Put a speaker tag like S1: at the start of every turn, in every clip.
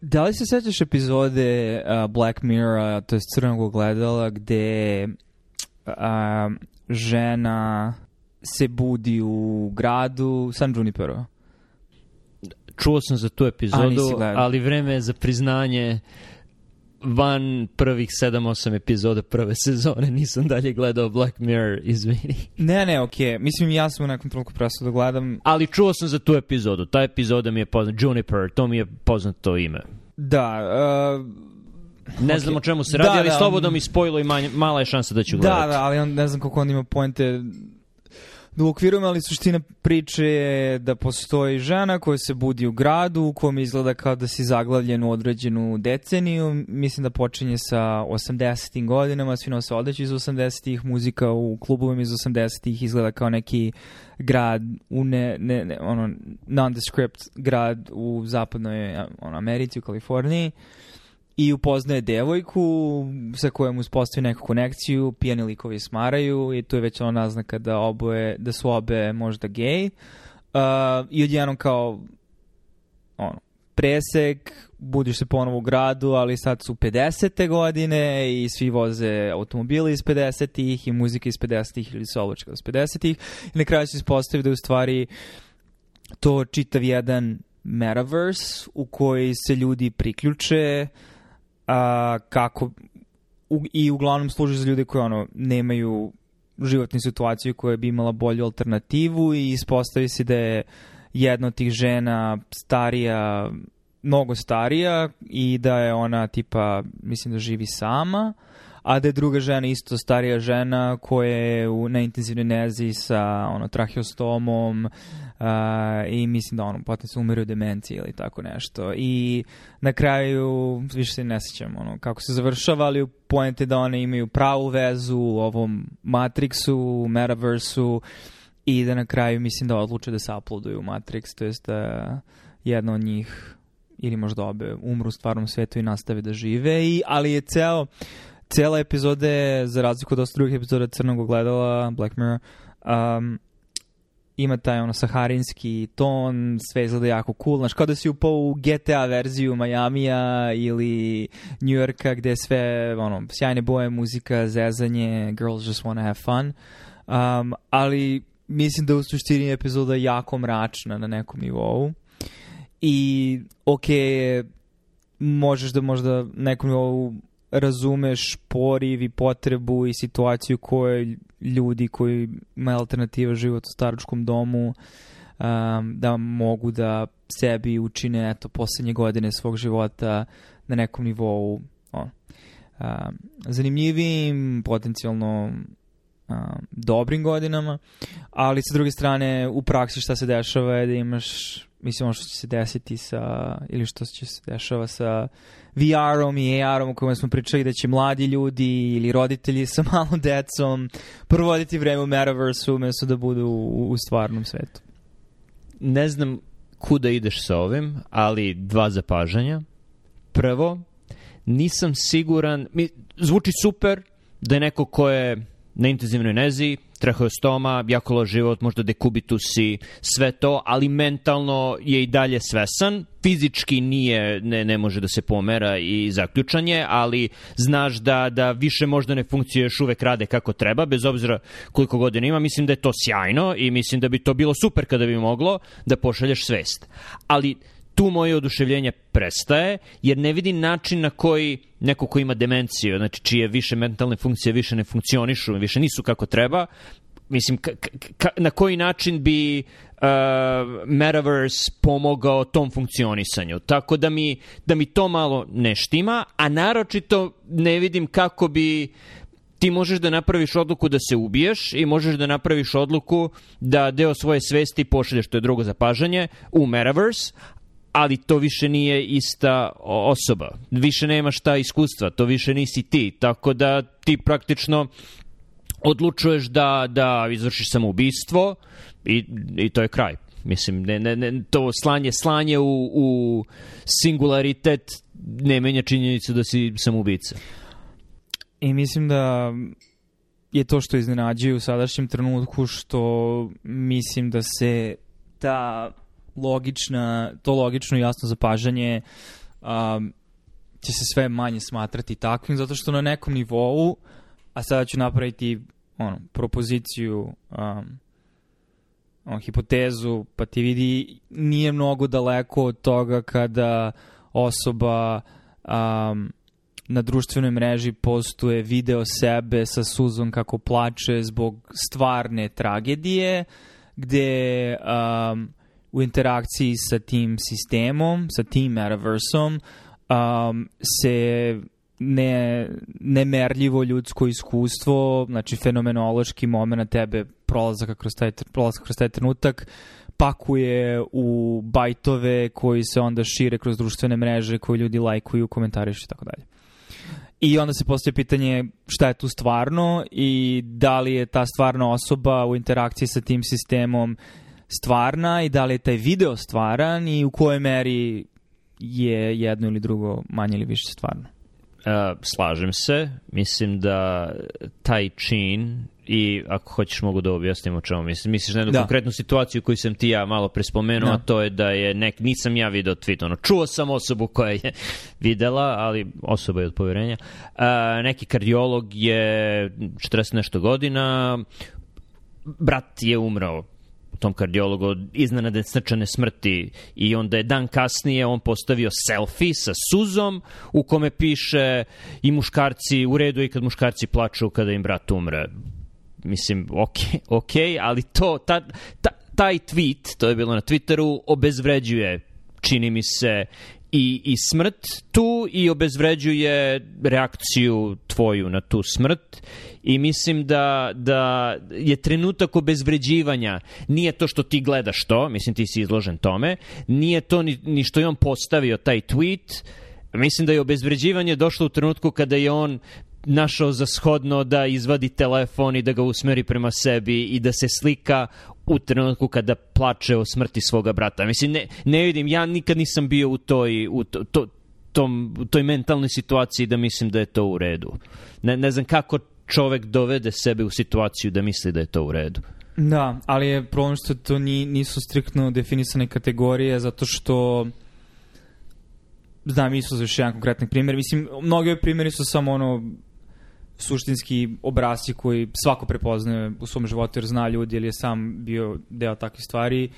S1: Da li se sećaš epizode uh, Black Mirror, to je crnog ogledala, gde uh, žena se budi u gradu San Junipero?
S2: Čuo sam za tu epizodu, ali vreme je za priznanje van prvih 7-8 epizoda prve sezone nisam dalje gledao Black Mirror, izvini.
S1: Ne, ne, okej. Mislim, ja sam u nekom trenutku prestao da gledam.
S2: Ali čuo sam za tu epizodu. Ta epizoda mi je poznata. Juniper, to mi je poznato ime.
S1: Da, uh,
S2: Ne znam o čemu se
S1: Da,
S2: radi, ali
S1: da,
S2: slobodno mi spojilo i manje, mala je šansa da ću
S1: Da,
S2: gledati.
S1: da, ali on, ne znam koliko on ima poente da uokvirujem, ali suština priče je da postoji žena koja se budi u gradu u kom izgleda kao da si zaglavljen u određenu deceniju. Mislim da počinje sa 80. godinama, svi nose odeću iz 80-ih, muzika u klubovima iz 80-ih izgleda kao neki grad u ne, ne, ne ono, nondescript grad u zapadnoj ono, Americi, u Kaliforniji i upoznaje devojku sa kojom uspostavi neku konekciju, pijani likovi smaraju i tu je već ona naznaka da, oboje, da su obe možda gej. Uh, I odjednom kao ono, presek, budiš se ponovo u gradu, ali sad su 50. godine i svi voze automobile iz 50-ih i muzika iz 50-ih ili soločka iz 50-ih i na kraju se ispostavi da je u stvari to čitav jedan metaverse u koji se ljudi priključe a, kako u, i uglavnom služi za ljude koji ono nemaju životnu situaciju koja bi imala bolju alternativu i ispostavi se da je jedna od tih žena starija mnogo starija i da je ona tipa mislim da živi sama a da je druga žena isto starija žena koja je u, na intenzivnoj nezi sa ono, traheostomom uh, i mislim da ono, potencijalno umire od demencije ili tako nešto. I na kraju, više se ne sećam ono, kako se završava, ali pojente da one imaju pravu vezu u ovom Matrixu, Metaversu i da na kraju mislim da odluče da se uploaduju u Matrix, to jest da jedna od njih ili možda obe umru u stvarnom svetu i nastave da žive, I, ali je ceo cela epizoda je, za razliku od drugih epizoda Crnog ogledala, Black Mirror, um, ima taj ono saharinski ton, sve izgleda jako cool, znaš, kao da si upao u GTA verziju Majamija ili New Yorka gde je sve, ono, sjajne boje, muzika, zezanje, girls just wanna have fun, um, ali mislim da u suštini je epizoda jako mračna na nekom nivou. I je možeš da možda nekom nivou razumeš poriv i potrebu i situaciju koje ljudi koji imaju alternativa život u staračkom domu um, da mogu da sebi učine eto poslednje godine svog života na nekom nivou on, um, zanimljivim, potencijalno um, dobrim godinama, ali sa druge strane u praksi šta se dešava je da imaš mislim ono što će se desiti sa ili što će se dešava sa VR-om i AR-om o kojima smo pričali da će mladi ljudi ili roditelji sa malom decom provoditi vreme u metaversu umesto da budu u, u stvarnom svetu.
S2: Ne znam kuda ideš sa ovim, ali dva zapažanja. Prvo, nisam siguran, mi, zvuči super da je neko ko je na intenzivnoj nezi, traheostoma, jako loš život, možda dekubitusi, sve to, ali mentalno je i dalje svesan, fizički nije, ne, ne može da se pomera i zaključan je, ali znaš da, da više možda ne funkcije još uvek rade kako treba, bez obzira koliko godina ima, mislim da je to sjajno i mislim da bi to bilo super kada bi moglo da pošalješ svest. Ali tu moje oduševljenje prestaje, jer ne vidim način na koji neko ko ima demenciju, znači čije više mentalne funkcije više ne funkcionišu, više nisu kako treba, mislim, na koji način bi uh, Metaverse pomogao tom funkcionisanju. Tako da mi, da mi to malo ne štima, a naročito ne vidim kako bi ti možeš da napraviš odluku da se ubiješ i možeš da napraviš odluku da deo svoje svesti pošalješ, to je drugo zapažanje, u Metaverse, ali to više nije ista osoba. Više nemaš ta iskustva, to više nisi ti. Tako da ti praktično odlučuješ da, da izvršiš samoubistvo i, i to je kraj. Mislim, ne, ne, ne, to slanje, slanje u, u singularitet ne menja činjenicu da si samoubica.
S1: I mislim da je to što iznenađuje u sadašnjem trenutku što mislim da se ta logična, to logično i jasno zapažanje um, će se sve manje smatrati takvim, zato što na nekom nivou, a sada ću napraviti ono, propoziciju, um, on, hipotezu, pa ti vidi, nije mnogo daleko od toga kada osoba um, na društvenoj mreži postuje video sebe sa suzom kako plače zbog stvarne tragedije, gde um, u interakciji sa tim sistemom, sa tim metaversom, um, se ne, nemerljivo ljudsko iskustvo, znači fenomenološki moment tebe prolazaka kroz taj, prolazak kroz taj trenutak, pakuje u bajtove koji se onda šire kroz društvene mreže, koje ljudi lajkuju, komentarišu i tako dalje. I onda se postoje pitanje šta je tu stvarno i da li je ta stvarna osoba u interakciji sa tim sistemom stvarna i da li je taj video stvaran i u kojoj meri je jedno ili drugo manje ili više stvarno.
S2: Uh, slažem se. Mislim da taj čin i ako hoćeš mogu da objasnim o čemu mislim. Misliš na jednu da. konkretnu situaciju koju sam ti ja malo prespomenuo, da. a to je da je nek, nisam ja video tweet, ono, čuo sam osobu koja je videla, ali osoba je od poverenja. Uh, neki kardiolog je 40 nešto godina, brat je umrao tom kardiologu od iznenade srčane smrti i onda je dan kasnije on postavio selfie sa suzom u kome piše i muškarci, u redu i kad muškarci plaču kada im brat umre. Mislim, ok, ok, ali to, ta, ta, taj tweet, to je bilo na Twitteru, obezvređuje čini mi se i, i smrt tu i obezvređuje reakciju tvoju na tu smrt. I mislim da, da je trenutak obezvređivanja. Nije to što ti gledaš to, mislim ti si izložen tome, nije to ni, ni što je on postavio taj tweet, mislim da je obezvređivanje došlo u trenutku kada je on našao za shodno da izvadi telefon i da ga usmeri prema sebi i da se slika u trenutku kada plače o smrti svoga brata. Mislim, ne, ne vidim, ja nikad nisam bio u toj, u to, to, tom, toj mentalnoj situaciji da mislim da je to u redu. Ne, ne znam kako čovek dovede sebe u situaciju da misli da je to u redu.
S1: Da, ali je problem što to ni, nisu striktno definisane kategorije zato što znam Isus još jedan konkretni primjer. Mislim, mnogi primjeri su samo ono suštinski obrasci koji svako prepoznaje u svom životu jer zna ljudi ili je sam bio deo takvih stvari.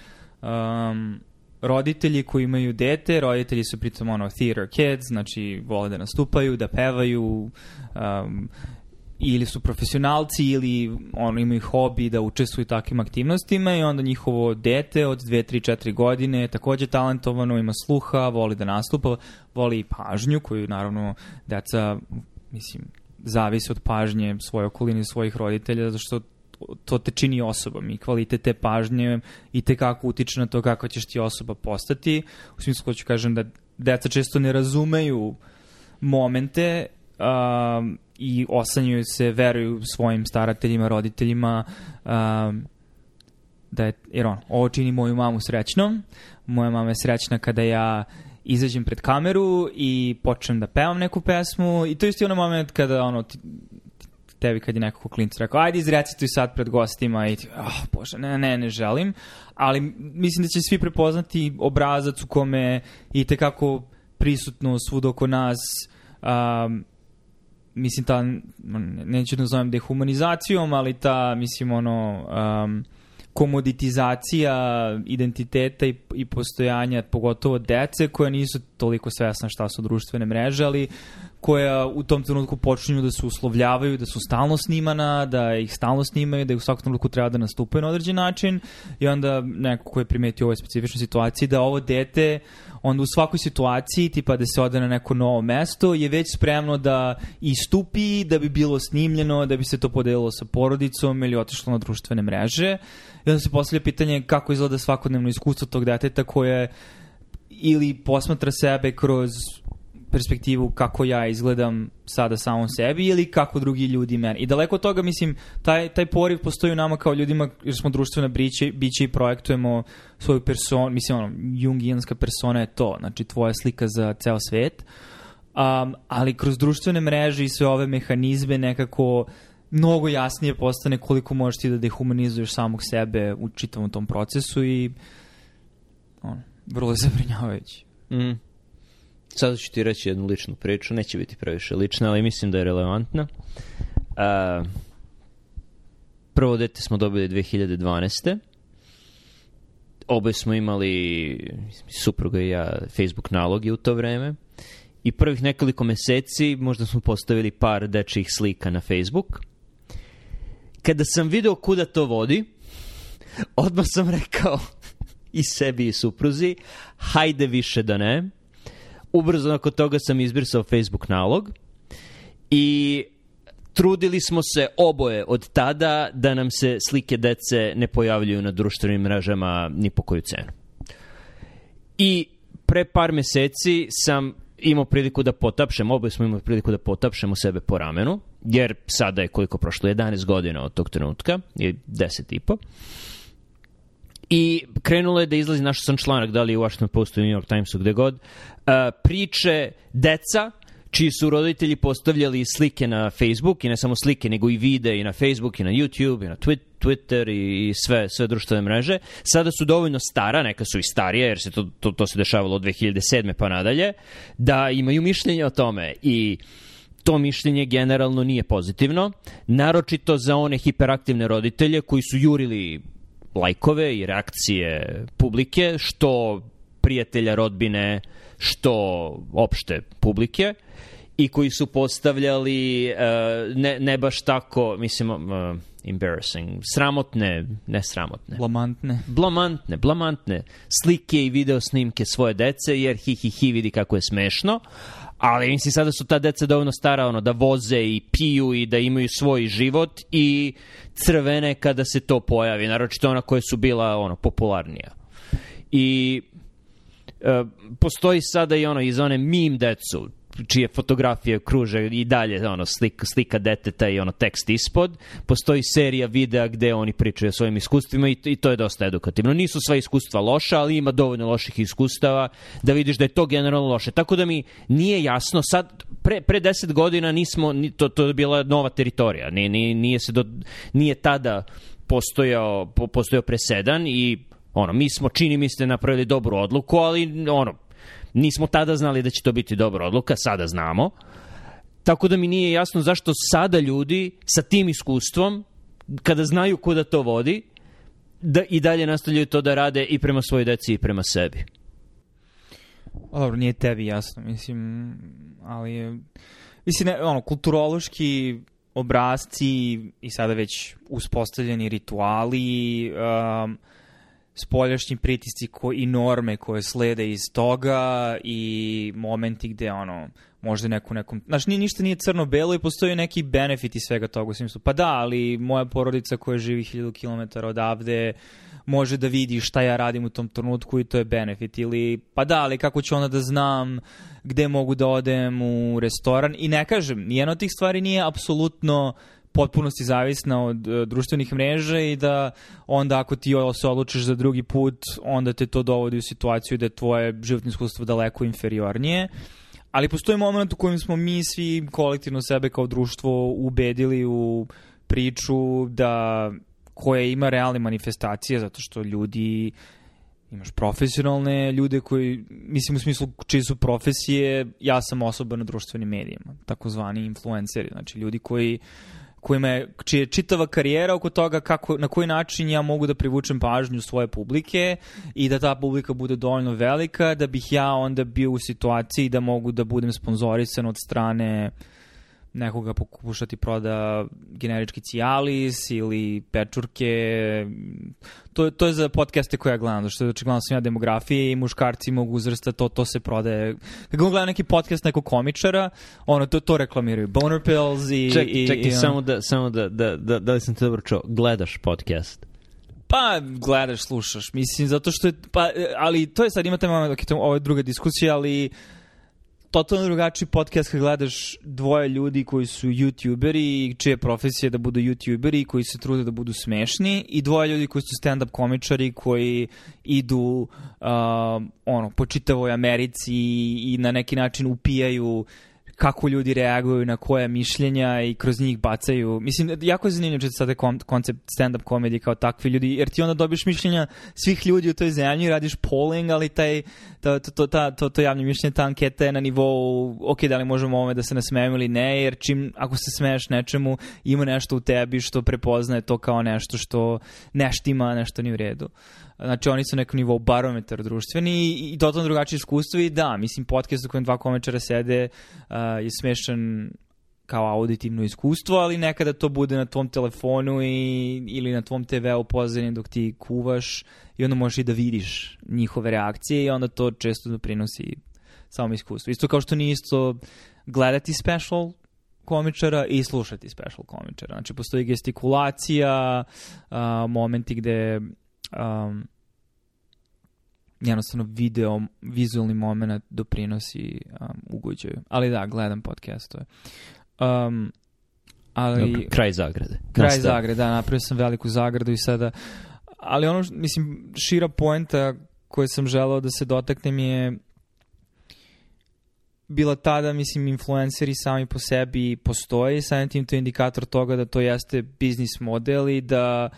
S1: Um, roditelji koji imaju dete, roditelji su pritom ono theater kids, znači vole da nastupaju, da pevaju, um, ili su profesionalci ili ono imaju hobi da učestvuju takvim aktivnostima i onda njihovo dete od 2, 3, 4 godine je takođe talentovano, ima sluha, voli da nastupa, voli i pažnju koju naravno deca mislim zavisi od pažnje svoje okoline svojih roditelja, zato što to te čini osobom i kvalitet te pažnje i te kako utiče na to kako ćeš ti osoba postati. U smislu hoću kažem da deca često ne razumeju momente um, i osanjuju se, veruju svojim starateljima, roditeljima um, da je, jer on, ovo čini moju mamu srećnom, moja mama je srećna kada ja izađem pred kameru i počnem da pevam neku pesmu i to je isti ono moment kada ono, ti, tebi kad je neko klinc rekao, ajde izrecituj sad pred gostima i ti, oh, bože, ne, ne, ne želim, ali mislim da će svi prepoznati obrazac u kome i tekako prisutno svud oko nas um, mislim ta, neću da nazovem dehumanizacijom, ali ta, mislim, ono, um, komoditizacija identiteta i, i postojanja pogotovo dece koja nisu toliko svesna šta su društvene mreže, ali koja u tom trenutku počinju da se uslovljavaju, da su stalno snimana, da ih stalno snimaju, da ih u svakom trenutku treba da nastupaju na određen način i onda neko ko je primetio ovoj specifičnoj situaciji da ovo dete onda u svakoj situaciji, tipa da se ode na neko novo mesto, je već spremno da istupi, da bi bilo snimljeno, da bi se to podelilo sa porodicom ili otišlo na društvene mreže. I onda se postavlja pitanje kako izgleda svakodnevno iskustvo tog deteta koje ili posmatra sebe kroz perspektivu kako ja izgledam sada samom sebi ili kako drugi ljudi meni. I daleko od toga, mislim, taj, taj poriv postoji u nama kao ljudima jer smo društvena biće, biće i projektujemo svoju personu, mislim, ono, jungijanska persona je to, znači tvoja slika za ceo svet, um, ali kroz društvene mreže i sve ove mehanizme nekako mnogo jasnije postane koliko možeš ti da dehumanizuješ samog sebe u čitavom tom procesu i ono, vrlo je zabrinjavajući.
S2: Mm. Sada ću ti reći jednu ličnu priču, neće biti previše lična, ali mislim da je relevantna. Uh, prvo dete smo dobili 2012. Oboje smo imali, supruga i ja, Facebook nalogi u to vreme. I prvih nekoliko meseci možda smo postavili par dečjih slika na Facebook. Kada sam video kuda to vodi, odmah sam rekao i sebi i supruzi, hajde više da ne. Ubrzo nakon toga sam izbrisao Facebook nalog i trudili smo se oboje od tada da nam se slike dece ne pojavljuju na društvenim mrežama ni po koju cenu. I pre par meseci sam imao priliku da potapšem, oboje smo imali priliku da potapšemo sebe po ramenu, jer sada je koliko prošlo, 11 godina od tog trenutka, je 10 i po. I krenulo je da izlazi, našao sam članak, da li u Washington Postu New York Timesu, gde god, uh, priče deca čiji su roditelji postavljali slike na Facebook i ne samo slike, nego i vide i na Facebook i na YouTube i na Twitter i sve, sve društvene mreže. Sada su dovoljno stara, neka su i starije, jer se to, to, to se dešavalo od 2007. pa nadalje, da imaju mišljenje o tome i to mišljenje generalno nije pozitivno, naročito za one hiperaktivne roditelje koji su jurili lajkove i reakcije publike, što prijatelja, rodbine, što opšte publike i koji su postavljali uh, ne, ne baš tako, mislim, uh, embarrassing, sramotne, ne sramotne.
S1: Blamantne.
S2: Blamantne, blamantne slike i video snimke svoje dece, jer hi hi hi vidi kako je smešno, ali mislim sada su ta deca dovoljno stara ono, da voze i piju i da imaju svoj život i crvene kada se to pojavi, naročito ona koje su bila ono popularnija. I e, postoji sada i ono iz one meme decu, čije fotografije kruže i dalje ono slika, slika deteta i ono tekst ispod. Postoji serija videa gde oni pričaju o svojim iskustvima i, i to je dosta edukativno. Nisu sva iskustva loša, ali ima dovoljno loših iskustava da vidiš da je to generalno loše. Tako da mi nije jasno, sad pre, pre deset godina nismo, to, to je bila nova teritorija, nije, nije, nije, se do, nije tada postojao, po, postojao presedan i ono, mi smo, čini mi se, napravili dobru odluku, ali ono, Nismo tada znali da će to biti dobra odluka, sada znamo. Tako da mi nije jasno zašto sada ljudi sa tim iskustvom, kada znaju kuda to vodi, da i dalje nastavljaju to da rade i prema svojoj deci i prema sebi.
S1: Dobro, nije tebi jasno, mislim, ali je, mislim, ne, ono, kulturološki obrazci i sada već uspostavljeni rituali, um, spoljašnji pritisci ko, i norme koje slede iz toga i momenti gde ono možda neku nekom... Znaš, nije, ništa nije crno-belo i postoji neki benefit iz svega toga u smislu. Pa da, ali moja porodica koja živi 1000 km odavde može da vidi šta ja radim u tom trenutku i to je benefit. Ili, pa da, ali kako ću onda da znam gde mogu da odem u restoran i ne kažem, nijedno od tih stvari nije apsolutno potpunosti zavisna od uh, društvenih mreža i da onda ako ti se odlučiš za drugi put, onda te to dovodi u situaciju da je tvoje životno iskustvo daleko inferiornije. Ali postoji moment u kojem smo mi svi kolektivno sebe kao društvo ubedili u priču da koja ima realne manifestacije zato što ljudi imaš profesionalne ljude koji, mislim u smislu čiji su profesije, ja sam osoba na društvenim medijima, takozvani influenceri, znači ljudi koji uh, kojima je, čija je čitava karijera oko toga kako, na koji način ja mogu da privučem pažnju svoje publike i da ta publika bude dovoljno velika da bih ja onda bio u situaciji da mogu da budem sponzorisan od strane uh, nekoga pokušati proda generički Cialis ili pečurke. To, to je za podcaste koje ja gledam, što očigledno sam ja demografije i muškarci mogu uzrasta, to, to se prodaje. Kako gledam neki podcast nekog komičara, ono, to, to reklamiraju. Boner pills i...
S2: Ček,
S1: i,
S2: čekaj,
S1: i,
S2: samo, da, samo da, da, da, da li sam te dobro čuo, gledaš podcast?
S1: Pa, gledaš, slušaš, mislim, zato što je, pa, ali to je sad, imate ok, to, ovo je druga diskusija, ali uh, totalno drugačiji podcast kad gledaš dvoje ljudi koji su youtuberi čije profesije da budu youtuberi koji se trude da budu smešni i dvoje ljudi koji su stand-up komičari koji idu uh, ono, po čitavoj Americi i, i na neki način upijaju kako ljudi reaguju na koja mišljenja i kroz njih bacaju. Mislim, jako je zanimljivo sada koncept stand-up komedije kao takvi ljudi, jer ti onda dobiješ mišljenja svih ljudi u toj zemlji, radiš polling, ali taj, to, to, to, to, to, javno mišljenje, ta anketa je na nivou, ok, da li možemo ovome da se nasmejemo ili ne, jer čim, ako se smeješ nečemu, ima nešto u tebi što prepoznaje to kao nešto što nešto ima, nešto ni u redu. Znači oni su nekom nivou barometar društveni i, i totalno drugačije iskustvo i da, mislim podcast u kojem dva komečara sede uh, je smešan kao auditivno iskustvo, ali nekada to bude na tvom telefonu i, ili na tvom TV-u pozadini dok ti kuvaš i onda možeš i da vidiš njihove reakcije i onda to često doprinosi samom iskustvu. Isto kao što nije isto gledati special komičara i slušati special komičara. Znači, postoji gestikulacija, uh, momenti gde um, jednostavno video, vizualni moment doprinosi um, ugođaju. Ali da, gledam podcastove. Um, ali...
S2: Dobro, kraj zagrade.
S1: Kraj Nastav. zagrade, da, napravio sam veliku zagradu i sada... Ali ono, mislim, šira poenta koje sam želeo da se dotaknem je bila tada, mislim, influenceri sami po sebi postoje, samim tim to je indikator toga da to jeste biznis model i da,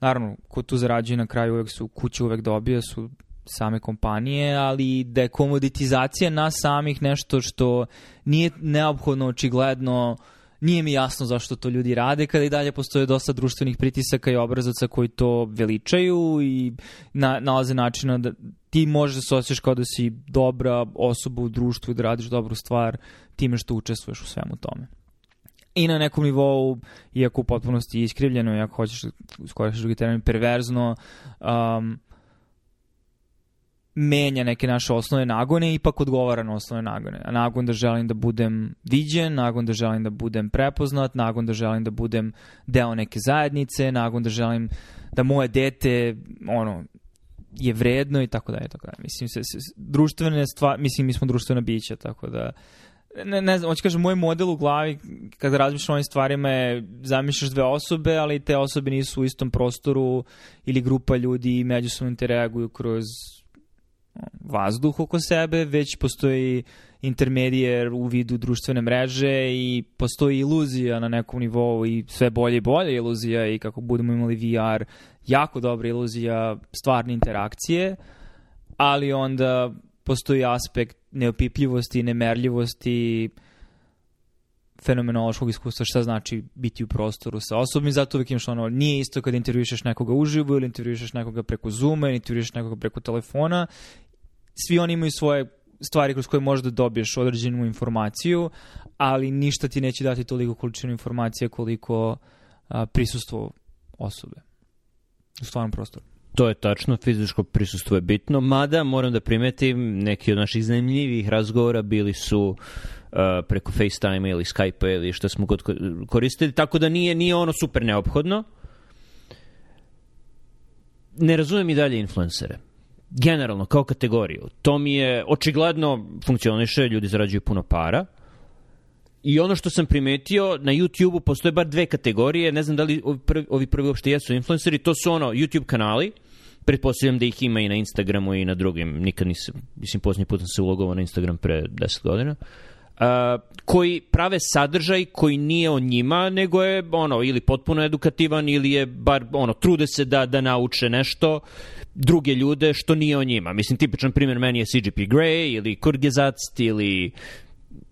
S1: naravno, ko tu zarađuje na kraju uvek su, kuće uvek dobija, su same kompanije, ali da je komoditizacija nas samih nešto što nije neophodno očigledno nije mi jasno zašto to ljudi rade kada i dalje postoje dosta društvenih pritisaka i obrazaca koji to veličaju i na, nalaze načina da ti možeš da se osjećaš kao da si dobra osoba u društvu i da radiš dobru stvar time što učestvuješ u svemu tome. I na nekom nivou, iako u potpunosti iskrivljeno, iako hoćeš da skoriš drugi termin, perverzno, um, menja neke naše osnovne nagone i ipak odgovara na osnovne nagone. A nagon da želim da budem viđen, nagon da želim da budem prepoznat, nagon da želim da budem deo neke zajednice, nagon da želim da moje dete ono, je vredno i tako dalje, tako dalje. Mislim, se, se, društvene stvari, mislim, mi smo društvena bića, tako da ne, ne znam, hoću kažem, moj model u glavi kada razmišljam o ovim stvarima je zamišljaš dve osobe, ali te osobe nisu u istom prostoru ili grupa ljudi i međusobno interaguju kroz vazduh oko sebe, već postoji intermedijer u vidu društvene mreže i postoji iluzija na nekom nivou i sve bolje i bolje iluzija i kako budemo imali VR, jako dobra iluzija stvarne interakcije, ali onda postoji aspekt neopipljivosti, nemerljivosti, fenomenološkog iskustva šta znači biti u prostoru sa osobom i zato uvijek imaš ono, nije isto kad intervjušeš nekoga uživo ili intervjušeš nekoga preko Zooma ili intervjušeš nekoga preko telefona. Svi oni imaju svoje stvari kroz koje možeš da dobiješ određenu informaciju, ali ništa ti neće dati toliko količinu informacije koliko a, prisustvo osobe u stvarnom prostoru.
S2: To je tačno, fizičko prisustvo je bitno, mada moram da primetim neki od naših zanimljivih razgovora bili su uh, preko FaceTime ili Skype ili što smo god koristili, tako da nije, nije ono super neophodno. Ne razumem i dalje influencere. Generalno, kao kategoriju. To mi je, očigledno funkcioniše, ljudi zarađuju puno para, I ono što sam primetio, na YouTube-u postoje bar dve kategorije, ne znam da li ovi prvi, ovi prvi uopšte jesu influenceri, to su ono YouTube kanali, pretpostavljam da ih ima i na Instagramu i na drugim, nikad nisam, mislim, posljednji put sam se ulogovao na Instagram pre 10 godina, uh, koji prave sadržaj koji nije o njima, nego je ono, ili potpuno edukativan, ili je bar, ono, trude se da, da nauče nešto, druge ljude što nije o njima. Mislim, tipičan primjer meni je CGP Grey ili Kurgezact ili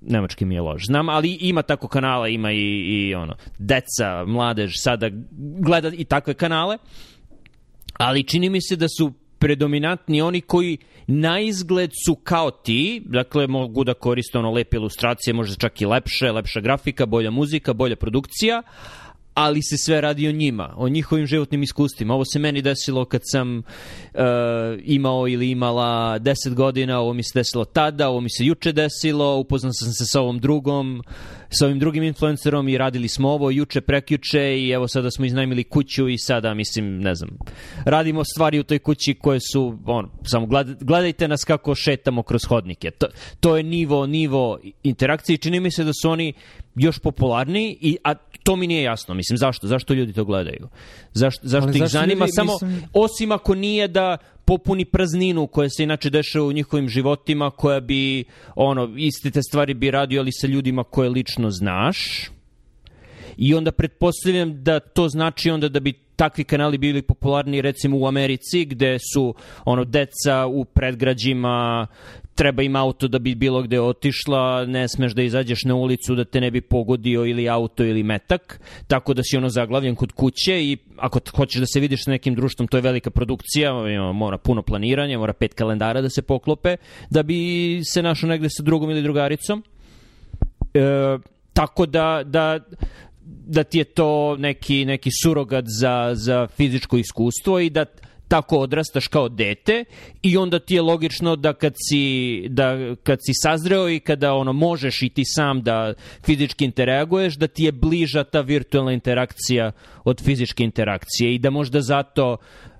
S2: nemački mi je loš. Znam, ali ima tako kanala, ima i, i ono, deca, mladež, sada gleda i takve kanale, ali čini mi se da su predominantni oni koji na izgled su kao ti, dakle mogu da koriste ono lepe ilustracije, možda čak i lepše, lepša grafika, bolja muzika, bolja produkcija, ali se sve radi o njima, o njihovim životnim iskustvima. Ovo se meni desilo kad sam uh, imao ili imala 10 godina, ovo mi se desilo tada, ovo mi se juče desilo, upoznao sam se sa ovom drugom, sa ovim drugim influencerom i radili smo ovo juče, prekjuče i evo sada smo iznajmili kuću i sada, mislim, ne znam, radimo stvari u toj kući koje su, on, samo gledajte nas kako šetamo kroz hodnike. To, to je nivo, nivo interakcije i čini mi se da su oni još popularniji, i, a to mi nije jasno. Mislim, zašto? Zašto ljudi to gledaju? Zašto, zašto
S1: Ali
S2: ih
S1: zašto
S2: zanima?
S1: ljudi,
S2: Samo,
S1: mislim-
S2: osim ako nije da popuni prazninu koja se inače dešava u njihovim životima, koja bi, ono, iste te stvari bi radio, ali sa ljudima koje lično znaš. I onda pretpostavljam da to znači onda da bi takvi kanali bili popularni recimo u Americi gde su ono deca u predgrađima treba im auto da bi bilo gde otišla, ne smeš da izađeš na ulicu da te ne bi pogodio ili auto ili metak, tako da si ono zaglavljen kod kuće i ako hoćeš da se vidiš sa nekim društvom, to je velika produkcija, mora puno planiranja, mora pet kalendara da se poklope, da bi se našao negde sa drugom ili drugaricom. E, tako da, da da ti je to neki, neki surogat za, za fizičko iskustvo i da tako odrastaš kao dete i onda ti je logično da kad si, da kad si sazreo i kada ono možeš i ti sam da fizički interaguješ, da ti je bliža ta virtualna interakcija od fizičke interakcije i da možda zato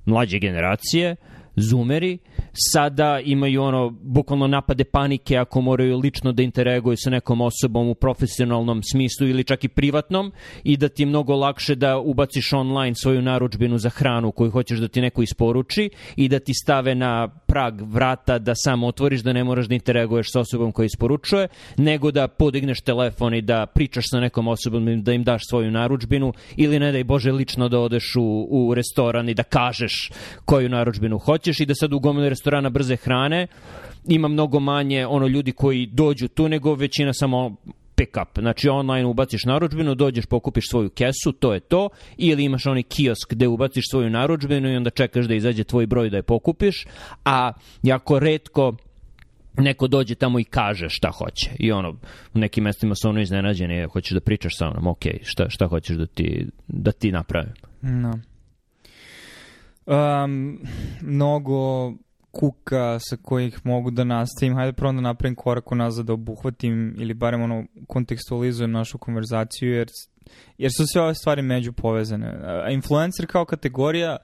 S2: mlađe generacije zoomeri sada imaju ono bukvalno napade panike ako moraju lično da interaguju sa nekom osobom u profesionalnom smislu ili čak i privatnom i da ti je mnogo lakše da ubaciš online svoju naručbinu za hranu koju hoćeš da ti neko isporuči i da ti stave na prag vrata da sam otvoriš da ne moraš da interaguješ sa osobom koja isporučuje nego da podigneš telefon i da pričaš sa nekom osobom da im daš svoju naručbinu ili ne daj Bože lično da odeš u, u restoran i da kažeš koju naručbinu hoćeš i da sad u gomilu restorana brze hrane ima mnogo manje ono ljudi koji dođu tu nego većina samo pick up. Znači online ubaciš naručbinu, dođeš pokupiš svoju kesu, to je to, ili imaš onaj kiosk gde ubaciš svoju naručbinu i onda čekaš da izađe tvoj broj da je pokupiš, a jako redko neko dođe tamo i kaže šta hoće. I ono, u nekim mestima su ono iznenađeni, hoćeš da pričaš sa mnom, ok, šta, šta hoćeš da ti, da ti napravim.
S1: No. Um, mnogo kuka sa kojih mogu da nastavim. Hajde prvo da napravim korak unazad da obuhvatim ili barem ono kontekstualizujem našu konverzaciju jer, jer su sve ove stvari među povezane. A influencer kao kategorija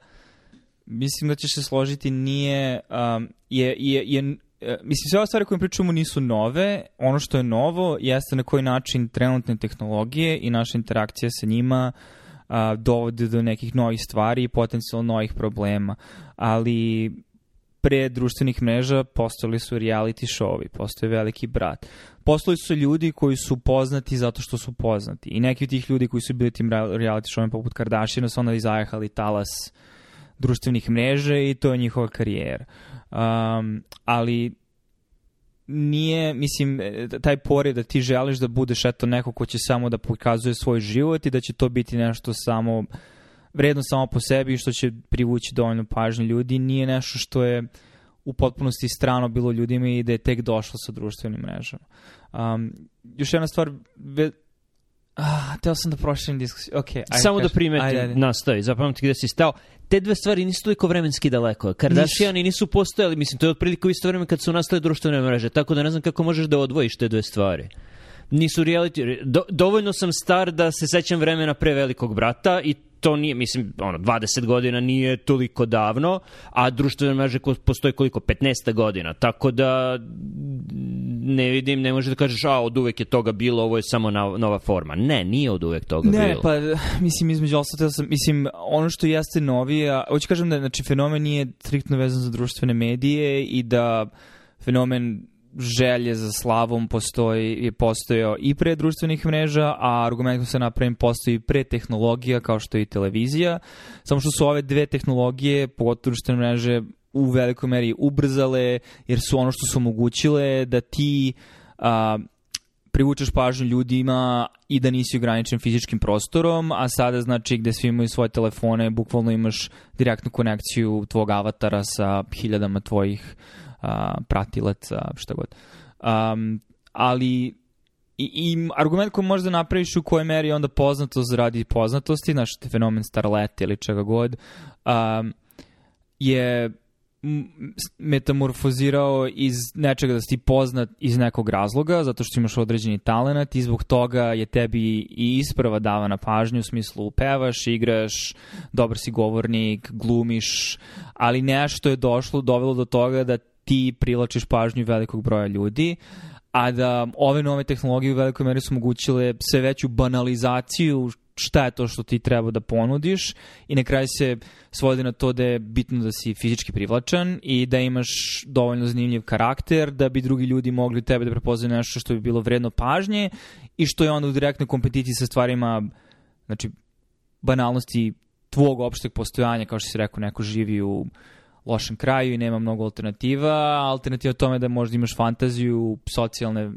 S1: mislim da ćeš se složiti nije um, je, je, je e, mislim sve ove stvari koje pričamo nisu nove ono što je novo jeste na koji način trenutne tehnologije i naša interakcija sa njima a, dovode do nekih novih stvari i potencijalno novih problema ali pre društvenih mreža postojali su reality showovi, postoje veliki brat. Postojali su ljudi koji su poznati zato što su poznati. I neki od tih ljudi koji su bili tim reality showima poput Kardashiana su onda izajahali talas društvenih mreža i to je njihova karijera. Um, ali nije, mislim, e, taj pored da ti želiš da budeš eto neko ko će samo da pokazuje svoj život i da će to biti nešto samo vredno samo po sebi i što će privući dovoljno pažnje ljudi, nije nešto što je u potpunosti strano bilo ljudima i da je tek došlo sa društvenim mrežama. Um, još jedna stvar, ve... Ah, teo sam da proširim diskusiju. Okay, ajde,
S2: Samo da
S1: kaži.
S2: primetim,
S1: Ajde, ajde.
S2: nastavi, zapamti gde si stao. Te dve stvari nisu toliko vremenski daleko. Kardashiani nisu postojali, mislim, to je otprilike u isto vreme kad su nastale društvene mreže, tako da ne znam kako možeš da odvojiš te dve stvari. Nisu reality, do, dovoljno sam star da se sećam vremena pre velikog brata i to nije, mislim, ono, 20 godina nije toliko davno, a društvene mreže postoje koliko? 15 godina, tako da ne vidim, ne može da kažeš, a od uvek je toga bilo, ovo je samo na, nova forma. Ne, nije od uvek toga
S1: Ne,
S2: bilo.
S1: pa mislim između ostalo sam, mislim ono što jeste novije, hoću kažem da znači fenomen nije striktno vezan za društvene medije i da fenomen želje za slavom postoji je postojao i pre društvenih mreža, a argument koji se napravim postoji i pre tehnologija kao što je i televizija, samo što su ove dve tehnologije, pogotovo društvene mreže, u velikoj meri ubrzale, jer su ono što su omogućile da ti a, privučeš pažnju ljudima i da nisi ograničen fizičkim prostorom, a sada znači gde svi imaju svoje telefone, bukvalno imaš direktnu konekciju tvog avatara sa hiljadama tvojih a, pratilaca, šta god. Um, ali i, i argument koji možda napraviš u kojoj meri onda poznatost radi poznatosti, znaš, fenomen starlete ili čega god, um, je metamorfozirao iz nečega da si ti poznat iz nekog razloga, zato što imaš određeni talent i zbog toga je tebi i isprava davana pažnju u smislu pevaš, igraš, dobar si govornik, glumiš, ali nešto je došlo, dovelo do toga da ti privlačiš pažnju velikog broja ljudi, a da ove nove tehnologije u velikoj meri su omogućile sve veću banalizaciju šta je to što ti treba da ponudiš i na kraju se svodi na to da je bitno da si fizički privlačan i da imaš dovoljno zanimljiv karakter da bi drugi ljudi mogli tebe da prepoznaju nešto što bi bilo vredno pažnje i što je onda u direktnoj kompeticiji sa stvarima znači banalnosti tvog opšteg postojanja, kao što si rekao, neko živi u lošem kraju i nema mnogo alternativa, alternativa tome da možda imaš fantaziju socijalne,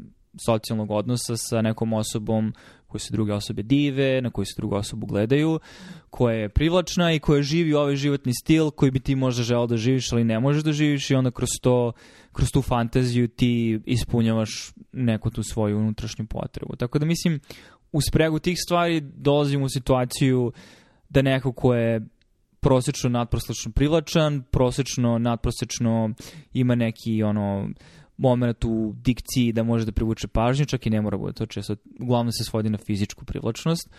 S1: socijalnog odnosa sa nekom osobom koje se druge osobe dive, na koju se drugu osobu gledaju, koja je privlačna i koja živi ovaj životni stil koji bi ti možda želeo da živiš, ali ne možeš da živiš i onda kroz to, kroz tu fantaziju ti ispunjavaš neku tu svoju unutrašnju potrebu. Tako da mislim, u spregu tih stvari dolazimo u situaciju da neko ko je prosečno nadprosečno privlačan, prosečno nadprosečno ima neki ono moment u dikciji da može da privuče pažnju, čak i ne mora bude to često, uglavnom se svodi na fizičku privlačnost.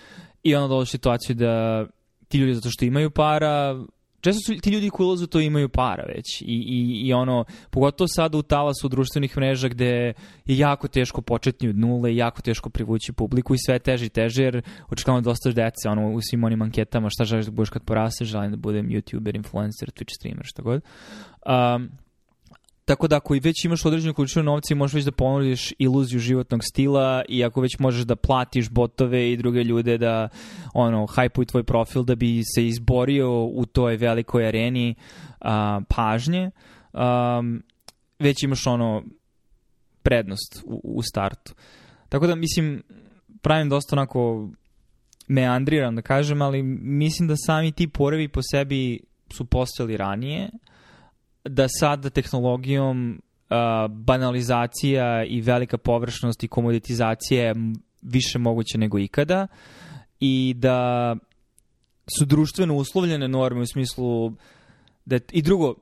S1: I onda dolazi situaciju da ti ljudi zato što imaju para često su ti ljudi koji ulazu to imaju para već i, i, i ono, pogotovo sada u talasu društvenih mreža gde je jako teško početni od nule i jako teško privući publiku i sve teže i teže jer očekavamo dosta dece ono, u svim onim anketama šta želiš da budeš kad porasteš, želim da budem youtuber, influencer, twitch streamer, šta god. Um, Tako da ako već imaš određenu količinu novca i možeš već da ponudiš iluziju životnog stila i ako već možeš da platiš botove i druge ljude da ono, hajpuju tvoj profil da bi se izborio u toj velikoj areni a, pažnje, a, već imaš ono prednost u, u startu. Tako da mislim, pravim dosta onako meandriran da kažem, ali mislim da sami ti porevi po sebi su postojali ranije, da sada tehnologijom uh, banalizacija i velika površnost i komoditizacija je više moguće nego ikada i da su društveno uslovljene norme u smislu da i drugo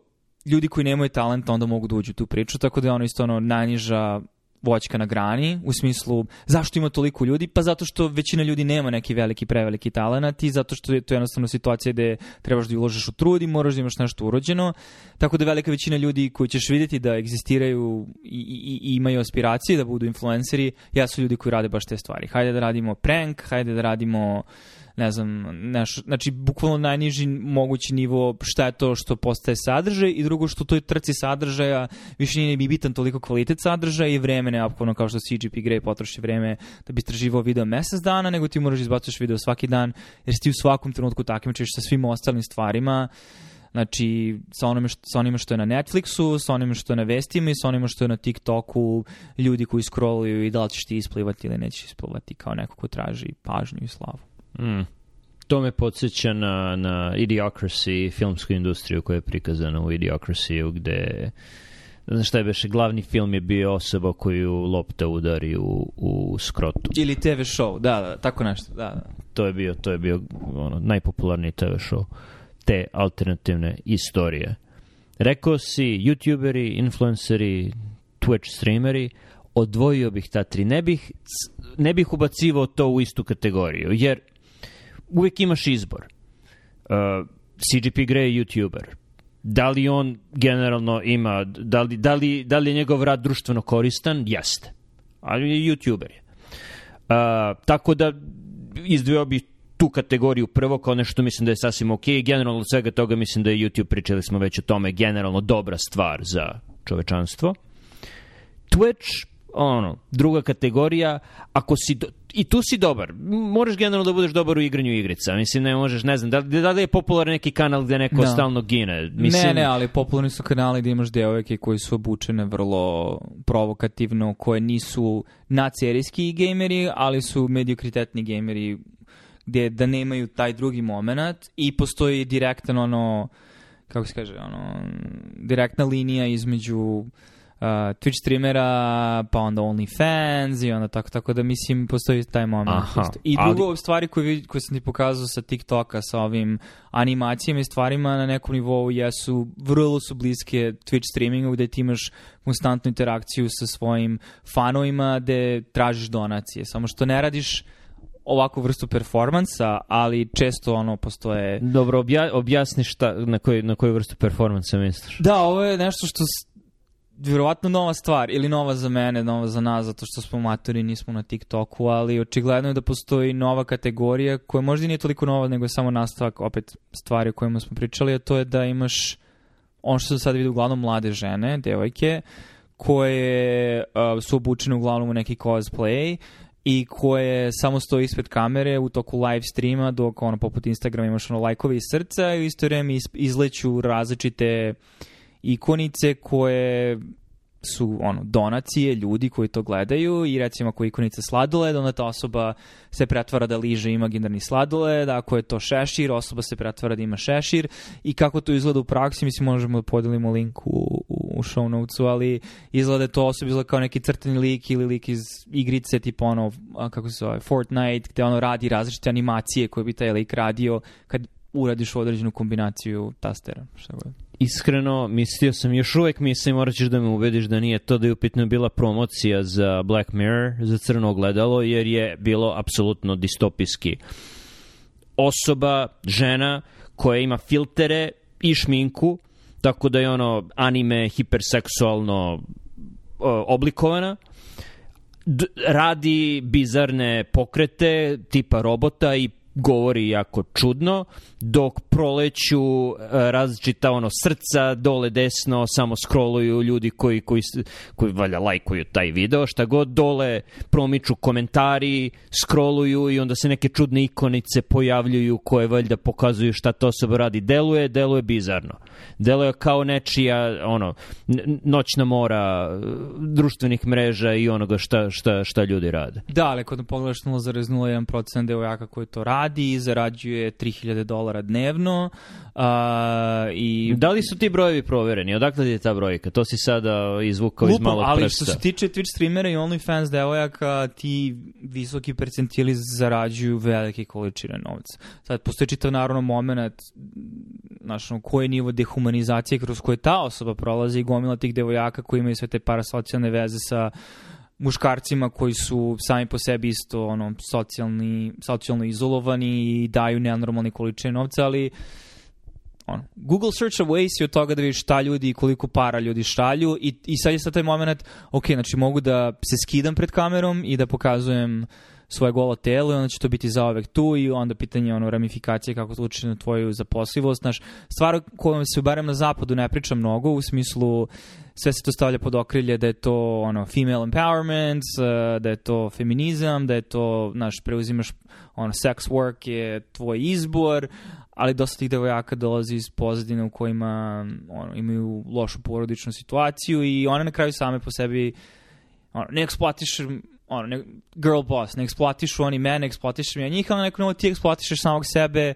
S1: ljudi koji nemaju talenta onda mogu da uđu u tu priču tako da je ono isto ono najniža voćka na grani, u smislu zašto ima toliko ljudi? Pa zato što većina ljudi nema neki veliki, preveliki talent i zato što je to jednostavno situacija gde trebaš da uložiš u trud i moraš da imaš nešto urođeno. Tako da velika većina ljudi koji ćeš vidjeti da egzistiraju i, i, i imaju aspiracije da budu influenceri, ja su ljudi koji rade baš te stvari. Hajde da radimo prank, hajde da radimo uh, ne znam, neš, znači bukvalno najniži mogući nivo šta je to što postaje sadržaj i drugo što toj trci sadržaja više nije bi bitan toliko kvalitet sadržaja i vreme neophodno kao što CGP Grey potroši vreme da bi istraživao video mesec dana, nego ti moraš da izbacuješ video svaki dan jer si ti u svakom trenutku takmičiš sa svim ostalim stvarima Znači, sa, onime što, sa onima što je na Netflixu, sa onima što je na vestima i sa onima što je na TikToku, ljudi koji scrolluju i da li ćeš ti isplivati ili nećeš isplivati kao neko ko traži pažnju i slavu.
S2: Mm. To me podsjeća na, na Idiocracy, filmsku industriju koja je prikazana u Idiocracy, gde ne znam šta je beše, glavni film je bio osoba koju lopta udari u, u skrotu.
S1: Ili TV show, da, da, tako nešto, da, da.
S2: To je bio, to je bio ono, najpopularniji TV show te alternativne istorije. Rekao si, youtuberi, influenceri, Twitch streameri, odvojio bih ta tri. Ne bih, ne bih ubacivao to u istu kategoriju, jer uvek imaš izbor. Uh, CGP Grey je YouTuber. Da li on generalno ima, da li, da li, da li je njegov rad društveno koristan? Jeste. Ali je YouTuber je. Uh, tako da izdvojao bih tu kategoriju prvo kao nešto mislim da je sasvim ok. Generalno svega toga mislim da je YouTube, pričali smo već o tome, generalno dobra stvar za čovečanstvo. Twitch ono, druga kategorija, ako si, do, i tu si dobar, moraš generalno da budeš dobar u igranju igrica, mislim, ne možeš, ne znam, da, da li je popularan neki kanal gde neko. Da. stalno gine? Mislim...
S1: Ne, ne, ali popularni su kanali gde imaš devojke koji su obučene vrlo provokativno, koje nisu nacerijski gameri, ali su mediokritetni gameri gde da nemaju taj drugi moment i postoji direktan ono, kako se kaže, ono, direktna linija između uh, Twitch streamera, pa onda OnlyFans i onda tako, tako da mislim postoji taj moment. Aha, I drugo ali... stvari koje, koje sam ti pokazao sa TikToka, sa ovim animacijama i stvarima na nekom nivou jesu, vrlo su bliske Twitch streamingu gde ti imaš konstantnu interakciju sa svojim fanovima gde tražiš donacije. Samo što ne radiš ovakvu vrstu performansa, ali često ono postoje...
S2: Dobro, obja, objasni šta, na, koj, na koju vrstu performansa misliš.
S1: Da, ovo je nešto što vjerovatno nova stvar, ili nova za mene, nova za nas, zato što smo matori, nismo na TikToku, ali očigledno je da postoji nova kategorija koja možda nije toliko nova, nego je samo nastavak opet stvari o kojima smo pričali, a to je da imaš ono što se sad vidi uglavnom mlade žene, devojke, koje uh, su obučene uglavnom u neki cosplay i koje samo stoji ispred kamere u toku live streama dok ono poput Instagrama imaš ono lajkovi iz srca i u isto vreme izleću različite ikonice koje su ono donacije ljudi koji to gledaju i recimo ako je ikonica sladoled, onda ta osoba se pretvara da liže imaginarni sladoled, ako je to šešir, osoba se pretvara da ima šešir i kako to izgleda u praksi, mislim možemo da podelimo link u, u show notesu, ali izgleda to osoba izgleda kao neki crtani lik ili lik iz igrice tipa ono, kako se zove, Fortnite, gde ono radi različite animacije koje bi taj lik radio kad uradiš određenu kombinaciju tastera. Šta god
S2: iskreno mislio sam, još uvek mislim, morat ćeš da me ubediš da nije to da je upitno bila promocija za Black Mirror, za crno ogledalo, jer je bilo apsolutno distopijski. Osoba, žena, koja ima filtere i šminku, tako da je ono anime hiperseksualno oblikovana, D radi bizarne pokrete tipa robota i govori jako čudno, dok proleću e, različita ono srca dole desno, samo scrolluju ljudi koji, koji, koji valja lajkuju taj video, šta god dole promiču komentari, scrolluju i onda se neke čudne ikonice pojavljuju koje valjda pokazuju šta to osoba radi. Deluje, deluje bizarno. Deluje kao nečija ono, noćna mora društvenih mreža i onoga šta, šta, šta ljudi rade.
S1: Da, ali kod pogledaš 0,01% devojaka koji to radi, zarađuje 3000 dolara dnevno. Uh, i...
S2: Da li su ti brojevi provereni? Odakle je ta brojka? To si sada izvukao Lupom, iz malog
S1: ali prsta. što se tiče Twitch streamera i OnlyFans devojaka, ti visoki percentili zarađuju velike količine novca. Sad, postoji čitav naravno moment znaš, koji je nivo dehumanizacije kroz koje ta osoba prolazi i gomila tih devojaka koji imaju sve te parasocijalne veze sa muškarcima koji su sami po sebi isto ono socijalni, socijalno izolovani i daju neanormalne količine novca, ali ono, Google search away si od toga da vidiš šta ljudi i koliko para ljudi šalju i, i sad je sad taj moment, ok, znači mogu da se skidam pred kamerom i da pokazujem svoje golo telo i onda će to biti zaovek tu i onda pitanje ono ramifikacije kako to uči na tvoju zaposlivost. Znaš, stvar kojom se barem na zapadu ne priča mnogo u smislu sve se to stavlja pod okrilje da je to ono female empowerment, uh, da je to feminizam, da je to naš preuzimaš ono sex work je tvoj izbor, ali dosta tih devojaka dolazi iz pozadine u kojima ono, imaju lošu porodičnu situaciju i one na kraju same po sebi ono, ne eksploatiš ono, ne, girl boss, ne eksploatišu oni mene, eksploatišem ja njih, ali neko ti eksploatišeš samog sebe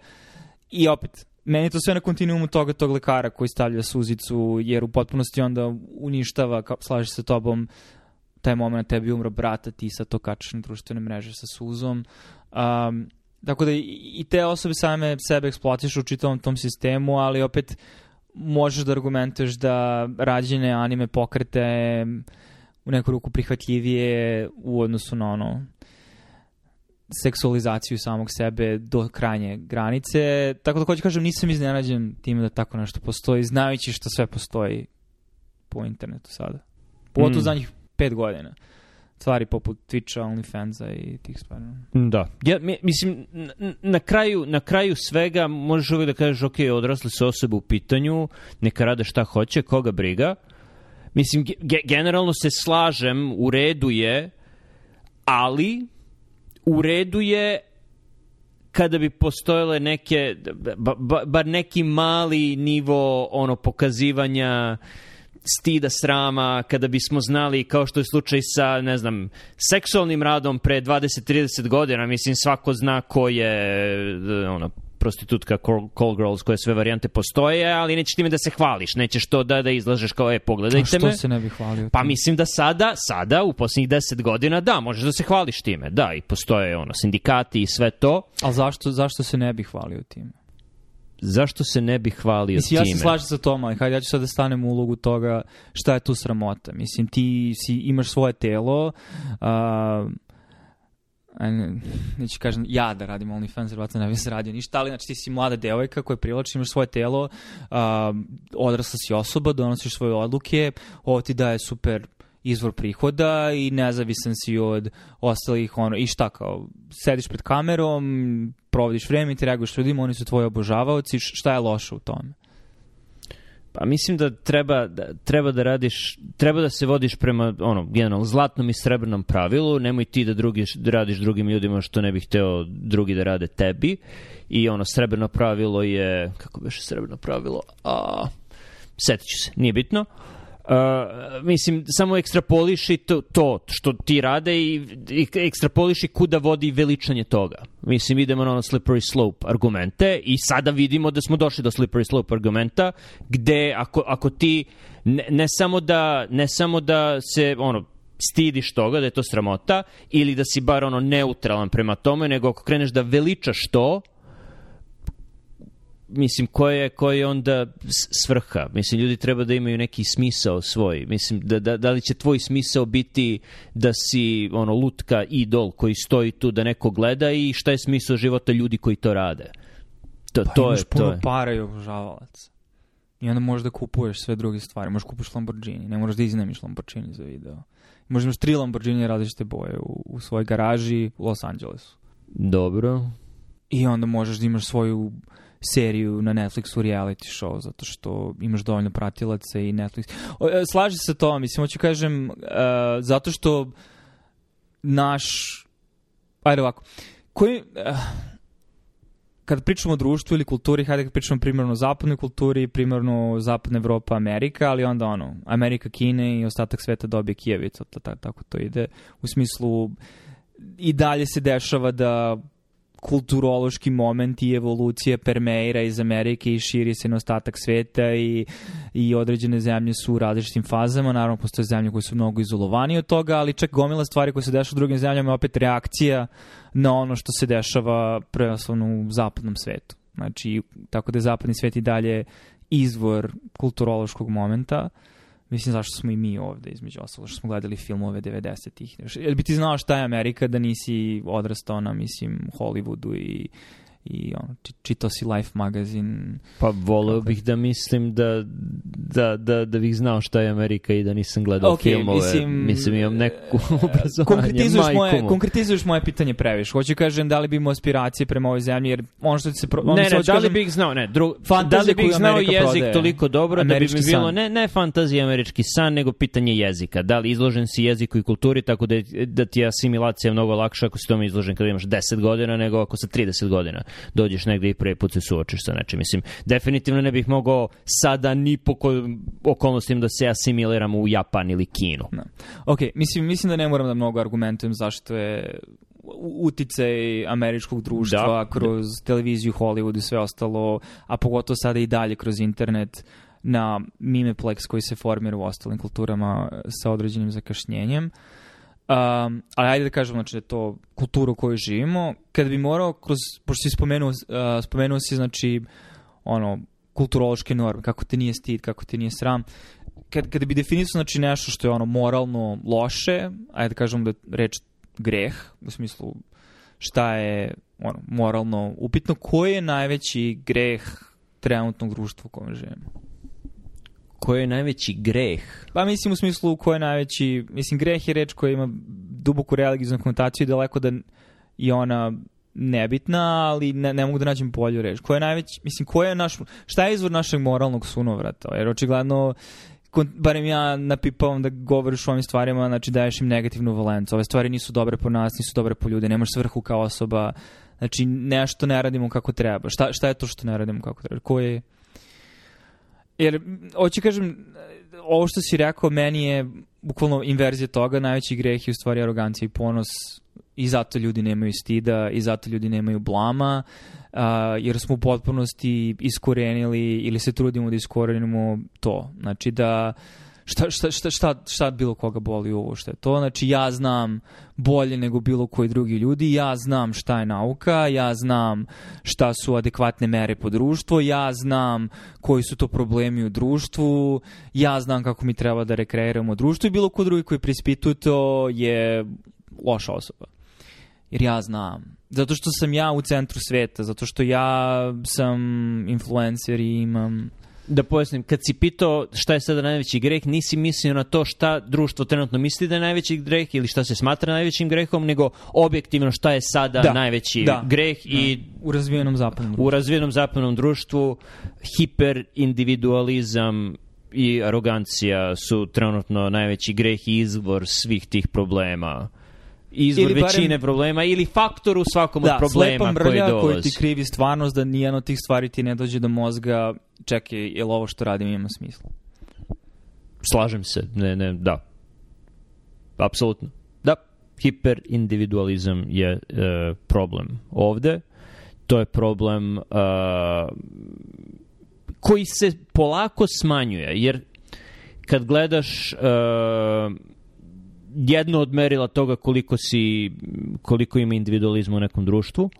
S1: i opet, meni to sve na kontinuumu toga tog lekara koji stavlja suzicu, jer u potpunosti onda uništava, kao, slaže se tobom, taj moment tebi umro brata, ti sad to kačeš na društvene mreže sa suzom. Um, tako da i te osobe same sebe eksploatišu u čitavom tom sistemu, ali opet možeš da argumentuješ da rađene anime pokrete u neku ruku prihvatljivije u odnosu na ono seksualizaciju samog sebe do krajnje granice. Tako da hoću kažem, nisam iznenađen time da tako nešto postoji, znajući što sve postoji po internetu sada. Pogotovo mm. za njih pet godina. Stvari poput Twitcha, OnlyFansa i tih stvari.
S2: Da. Ja, mislim, na, na, kraju, na kraju svega možeš uvijek da kažeš, ok, odrasle su osobe u pitanju, neka rade šta hoće, koga briga, Mislim, ge generalno se slažem, u redu je, ali u redu je kada bi postojale neke, ba, ba, bar neki mali nivo ono pokazivanja stida srama, kada bismo znali, kao što je slučaj sa, ne znam, seksualnim radom pre 20-30 godina, mislim, svako zna ko je ono, prostitutka, call, call girls, koje sve varijante postoje, ali nećeš time da se hvališ, nećeš to da, da izlažeš kao, e, pogledajte me.
S1: A što se ne bi hvalio?
S2: Pa mislim da sada, sada, u posljednjih deset godina, da, možeš da se hvališ time, da, i postoje ono, sindikati i sve to.
S1: Ali zašto, zašto se ne bi hvalio time?
S2: zašto se ne bi hvalio
S1: Mislim,
S2: time?
S1: ja se slažem sa tom, ali hajde, ja ću sad da stanem u ulogu toga šta je tu sramota. Mislim, ti si, imaš svoje telo, uh, neću kažem ja da radim OnlyFans, jer vratno ne bih se radio ništa, ali znači ti si mlada devojka koja privlači, imaš svoje telo, uh, odrasla si osoba, donosiš svoje odluke, ovo ti daje super izvor prihoda i nezavisan si od ostalih, ono, i šta kao, sediš pred kamerom, provodiš vreme, interaguješ s ljudima, oni su tvoji obožavaoci, šta je loše u tome?
S2: Pa mislim da treba, da treba da radiš, treba da se vodiš prema ono, generalno, zlatnom i srebrnom pravilu, nemoj ti da, drugi, da radiš drugim ljudima što ne bih hteo drugi da rade tebi. I ono, srebrno pravilo je, kako beše srebrno pravilo? A, setit ću se, nije bitno. Uh, mislim, samo ekstrapoliši to, to što ti rade i, i ekstrapoliši kuda vodi veličanje toga. Mislim, idemo na ono slippery slope argumente i sada vidimo da smo došli do slippery slope argumenta gde ako, ako ti ne, ne, samo da, ne samo da se ono, stidiš toga, da je to sramota, ili da si bar ono neutralan prema tome, nego ako kreneš da veličaš to, mislim, koja je, koja je onda svrha? Mislim, ljudi treba da imaju neki smisao svoj. Mislim, da, da, da li će tvoj smisao biti da si ono, lutka idol koji stoji tu da neko gleda i šta je smisao života ljudi koji to rade?
S1: To, pa to imaš je, puno to je. para i obožavalaca. I onda možeš da kupuješ sve druge stvari. Možeš da kupiš Lamborghini, ne moraš da iznemiš Lamborghini za video. Možeš da imaš tri Lamborghini različite boje u, u svojoj garaži u Los Angelesu.
S2: Dobro.
S1: I onda možeš da imaš svoju seriju na Netflixu reality show, zato što imaš dovoljno pratilaca i Netflix. E, slaži se to, mislim, hoću kažem, uh, zato što naš, ajde ovako, koji, uh, kad pričamo o društvu ili kulturi, hajde kad pričamo primarno o zapadnoj kulturi, primarno zapadna Evropa, Amerika, ali onda ono, Amerika, Kine i ostatak sveta dobije Kijevica, tako to ide. U smislu, i dalje se dešava da kulturološki moment i evolucija permeira iz Amerike i širi se na ostatak sveta i, i određene zemlje su u različitim fazama. Naravno, postoje zemlje koje su mnogo izolovanije od toga, ali čak gomila stvari koje se dešava u drugim zemljama je opet reakcija na ono što se dešava prevaslovno u zapadnom svetu. Znači, tako da je zapadni svet i dalje izvor kulturološkog momenta. Uh, Mislim, zašto smo i mi ovde, između ostalo, što smo gledali filmove 90-ih. Jel bi ti znao šta je Amerika da nisi odrastao na, mislim, Hollywoodu i i ono, čitao si Life magazin.
S2: Pa voleo bih da mislim da, da, da, da bih znao šta je Amerika i da nisam gledao okay, filmove. Mislim, mislim imam neku obrazovanje.
S1: Konkretizuješ moje, konkretizuješ moje pitanje previše. Hoću kažem da li bi imao aspiracije prema ovoj zemlji, jer ono što se... Pro,
S2: ne, ne, da li bih znao, ne, dru, da li bih znao Amerika jezik prodaje. toliko dobro da bi mi bilo, ne, ne fantazija američki san, nego pitanje jezika. Da li izložen si jeziku i kulturi, tako da, da ti je asimilacija mnogo lakša ako si tome izložen kada imaš 10 godina nego ako sa 30 godina dođeš negde i prvi put se suočiš sa nečim. Mislim, definitivno ne bih mogao sada ni po okolnostima da se asimiliram u Japan ili Kinu.
S1: No. Da. Ok, mislim, mislim da ne moram da mnogo argumentujem zašto je uticaj američkog društva da. kroz televiziju, Hollywood i sve ostalo, a pogotovo sada i dalje kroz internet na mimeplex koji se formira u ostalim kulturama sa određenim zakašnjenjem. Uh, Um, ali ajde da kažem, znači da to kultura u kojoj živimo. Kada bi morao, kroz, pošto si spomenuo, uh, spomenuo si, znači, ono, kulturološke norme, kako te nije stid, kako te nije sram. Kad, kada bi definisao, znači, nešto što je ono moralno loše, ajde da kažem da je reč greh, u smislu šta je ono, moralno upitno, koji je najveći greh trenutnog društva u kojem živimo?
S2: Koji je najveći greh?
S1: Pa mislim u smislu ko je najveći... Mislim, greh je reč koja ima duboku religijsku konotaciju i daleko da je ona nebitna, ali ne, ne mogu da nađem bolju reč. Ko je najveći... Mislim, ko je naš... Šta je izvor našeg moralnog sunovrata? Jer očigledno barem ja napipavam da govoriš o ovim stvarima, znači daješ im negativnu valencu. Ove stvari nisu dobre po nas, nisu dobre po ljude, nemaš svrhu kao osoba, znači nešto ne radimo kako treba. Šta, šta je to što ne radimo kako treba? Ko je Jer, hoću kažem, ovo što si rekao, meni je bukvalno inverzija toga, najveći greh je u stvari arogancija i ponos i zato ljudi nemaju stida i zato ljudi nemaju blama, uh, jer smo u potpunosti iskorenili ili se trudimo da iskorenimo to. Znači da uh, šta, šta, šta, šta, šta bilo koga boli ovo što je to. Znači ja znam bolje nego bilo koji drugi ljudi, ja znam šta je nauka, ja znam šta su adekvatne mere po društvu, ja znam koji su to problemi u društvu, ja znam kako mi treba da rekreiramo društvo i bilo ko drugi koji prispituje to je loša osoba. jer ja znam. Zato što sam ja u centru sveta, zato što ja sam influencer i imam
S2: da pojasnim, kad si pitao šta je sada najveći greh, nisi mislio na to šta društvo trenutno misli da je najveći greh ili šta se smatra najvećim grehom, nego objektivno šta je sada
S1: Da,
S2: najveći
S1: da,
S2: greh i
S1: u razvijenom zapadnom
S2: u razvijenom zapadnom društvu hiperindividualizam i arogancija su trenutno najveći greh i izvor svih tih problema. Izvor
S1: Ili barem-
S2: većine problema ili faktor u svakom
S1: Da,
S2: od problema
S1: slepa
S2: koji
S1: mrlja koji
S2: dolazi.
S1: ti krivi stvarnost da nijedno od tih stvari ti ne dođe do mozga. Čekaj, je li ovo što radim ima smisla?
S2: Slažem se, ne, ne, da. Apsolutno. Da, hiperindividualizam je e, problem ovde. To je problem e, koji se polako smanjuje, jer kad gledaš e, jedno od merila toga koliko si koliko ima individualizma u nekom društvu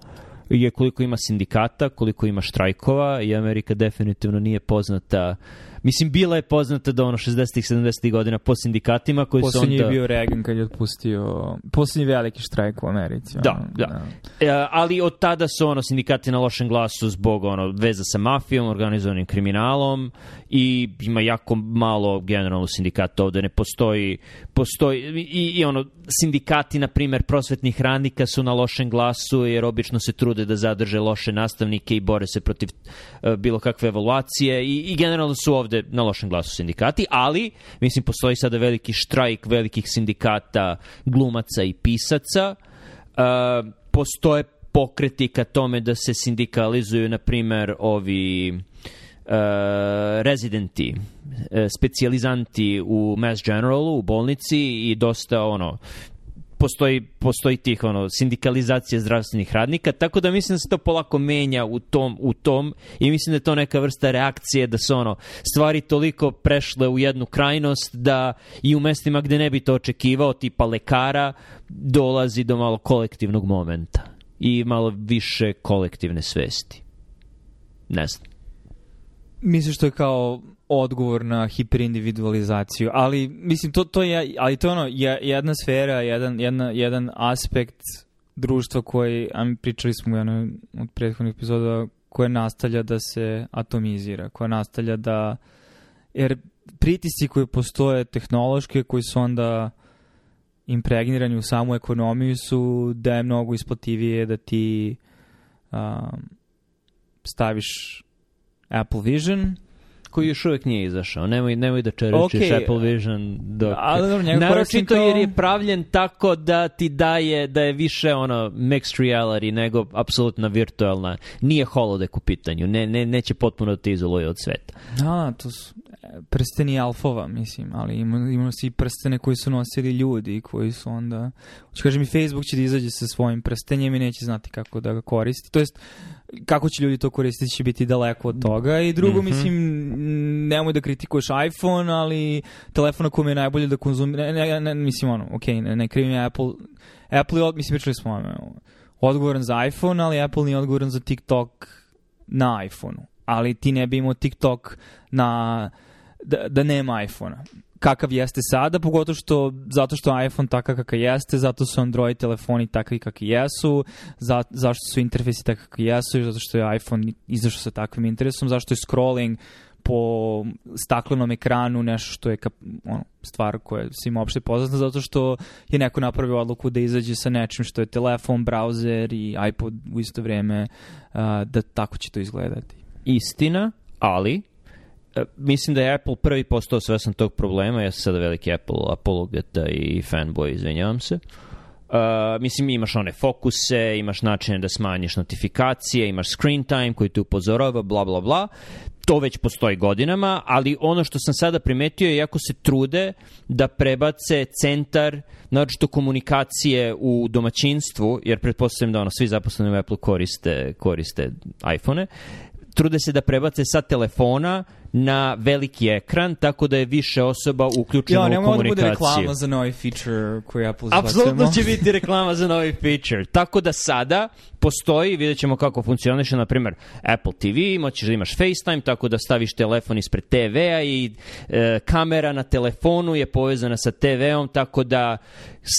S2: je koliko ima sindikata, koliko ima štrajkova i Amerika definitivno nije poznata Mislim, bila je poznata da ono 60-ih, 70-ih godina po sindikatima koji su
S1: Poslednji
S2: onda...
S1: je bio Reagan kad je otpustio poslednji veliki štrajk u Americi.
S2: Da,
S1: ono,
S2: da. E, ali od tada su ono sindikati na lošem glasu zbog ono veza sa mafijom, organizovanim kriminalom i ima jako malo generalno sindikata ovde ne postoji postoji i, i ono sindikati na primer prosvetnih radnika su na lošem glasu jer obično se trude da zadrže loše nastavnike i bore se protiv e, bilo kakve evaluacije i, i generalno su ovde na lošem glasu sindikati, ali mislim postoji sada veliki štrajk velikih sindikata glumaca i pisaca. Uh, postoje pokreti ka tome da se sindikalizuju, na primer, ovi uh, rezidenti, uh, specijalizanti u Mass Generalu, u bolnici i dosta ono postoji, postoji tih ono sindikalizacija zdravstvenih radnika, tako da mislim da se to polako menja u tom, u tom i mislim da je to neka vrsta reakcije da su ono stvari toliko prešle u jednu krajnost da i u mestima gde ne bi to očekivao, tipa lekara, dolazi do malo kolektivnog momenta i malo više kolektivne svesti. Ne znam.
S1: Misliš to je kao odgovor na hiperindividualizaciju, ali mislim to to je ali to je ono je, jedna sfera, jedan jedna, jedan aspekt društva koji a pričali smo jednoj od prethodnih epizoda koje nastavlja da se atomizira, koja nastavlja da jer pritisci koji postoje tehnološke koji su onda impregnirani u samu ekonomiju su da je mnogo isplativije da ti um, staviš Apple Vision
S2: Koji još uvek nije izašao. Nemoj, nemoj da čerečiš
S1: Okej.
S2: Apple Vision dok...
S1: Ali dobro,
S2: Naročito jer je pravljen tako da ti daje, da je više ono mixed reality nego apsolutna virtualna. Nije holodeck u pitanju, ne, ne, neće potpuno da te izoluje od sveta.
S1: Da, to su e, prsteni alfova, mislim, ali ima, imamo svi prstene koji su nosili ljudi, koji su onda... Hoću kažem, i Facebook će da izađe sa svojim prstenjem i neće znati kako da ga koristi. To jest, kako će ljudi to koristiti će biti daleko od toga. I drugo,
S2: Mhm.
S1: mislim, nemoj da kritikuješ iPhone, ali telefon na kome je najbolje da konzumira... Ne, ne, ne, mislim, ono, okej, ne, ne krivim ja Apple. Apple je, od- mislim, pričali smo, ono, odgovoran za iPhone, ali Apple nije odgovoran za TikTok na iPhoneu. Ali ti ne bi imao TikTok na, da, da nema iPhonea. Kakav jeste sada, pogotovo što, zato što iPhone takav kakav jeste, zato su Android telefoni takvi kakvi jesu, za, zašto su interfejsi takvi kakvi jesu, zato što je iPhone izašao sa takvim interesom, zašto je scrolling po staklenom ekranu nešto što je kap, ono, stvar koja je svima opšte poznata zato što je neko napravio odluku da izađe sa nečim što je telefon, browser i iPod u isto vreme a, da tako će to izgledati.
S2: Istina, ali mislim da je Apple prvi postao svesan tog problema, ja sam sada veliki Apple apologeta i fanboy, izvinjavam se. Uh, mislim, imaš one fokuse, imaš načine da smanjiš notifikacije, imaš screen time koji te upozorava, bla, bla, bla. To već postoji godinama, ali ono što sam sada primetio je jako se trude da prebace centar, naročito komunikacije u domaćinstvu, jer pretpostavljam da ono, svi zaposleni u Apple koriste, koriste iPhone-e, trude se da prebace sa telefona na veliki ekran, tako da je više osoba uključeno
S1: Ja,
S2: u
S1: nemoj da bude
S2: komunikaciju.
S1: reklama za novi feature koji Apple izbacujemo.
S2: Apsolutno će biti reklama za novi feature. Tako da sada postoji, vidjet ćemo kako funkcioniše, na primjer, Apple TV, moćeš da imaš FaceTime, tako da staviš telefon ispred TV-a i e, kamera na telefonu je povezana sa TV-om, tako da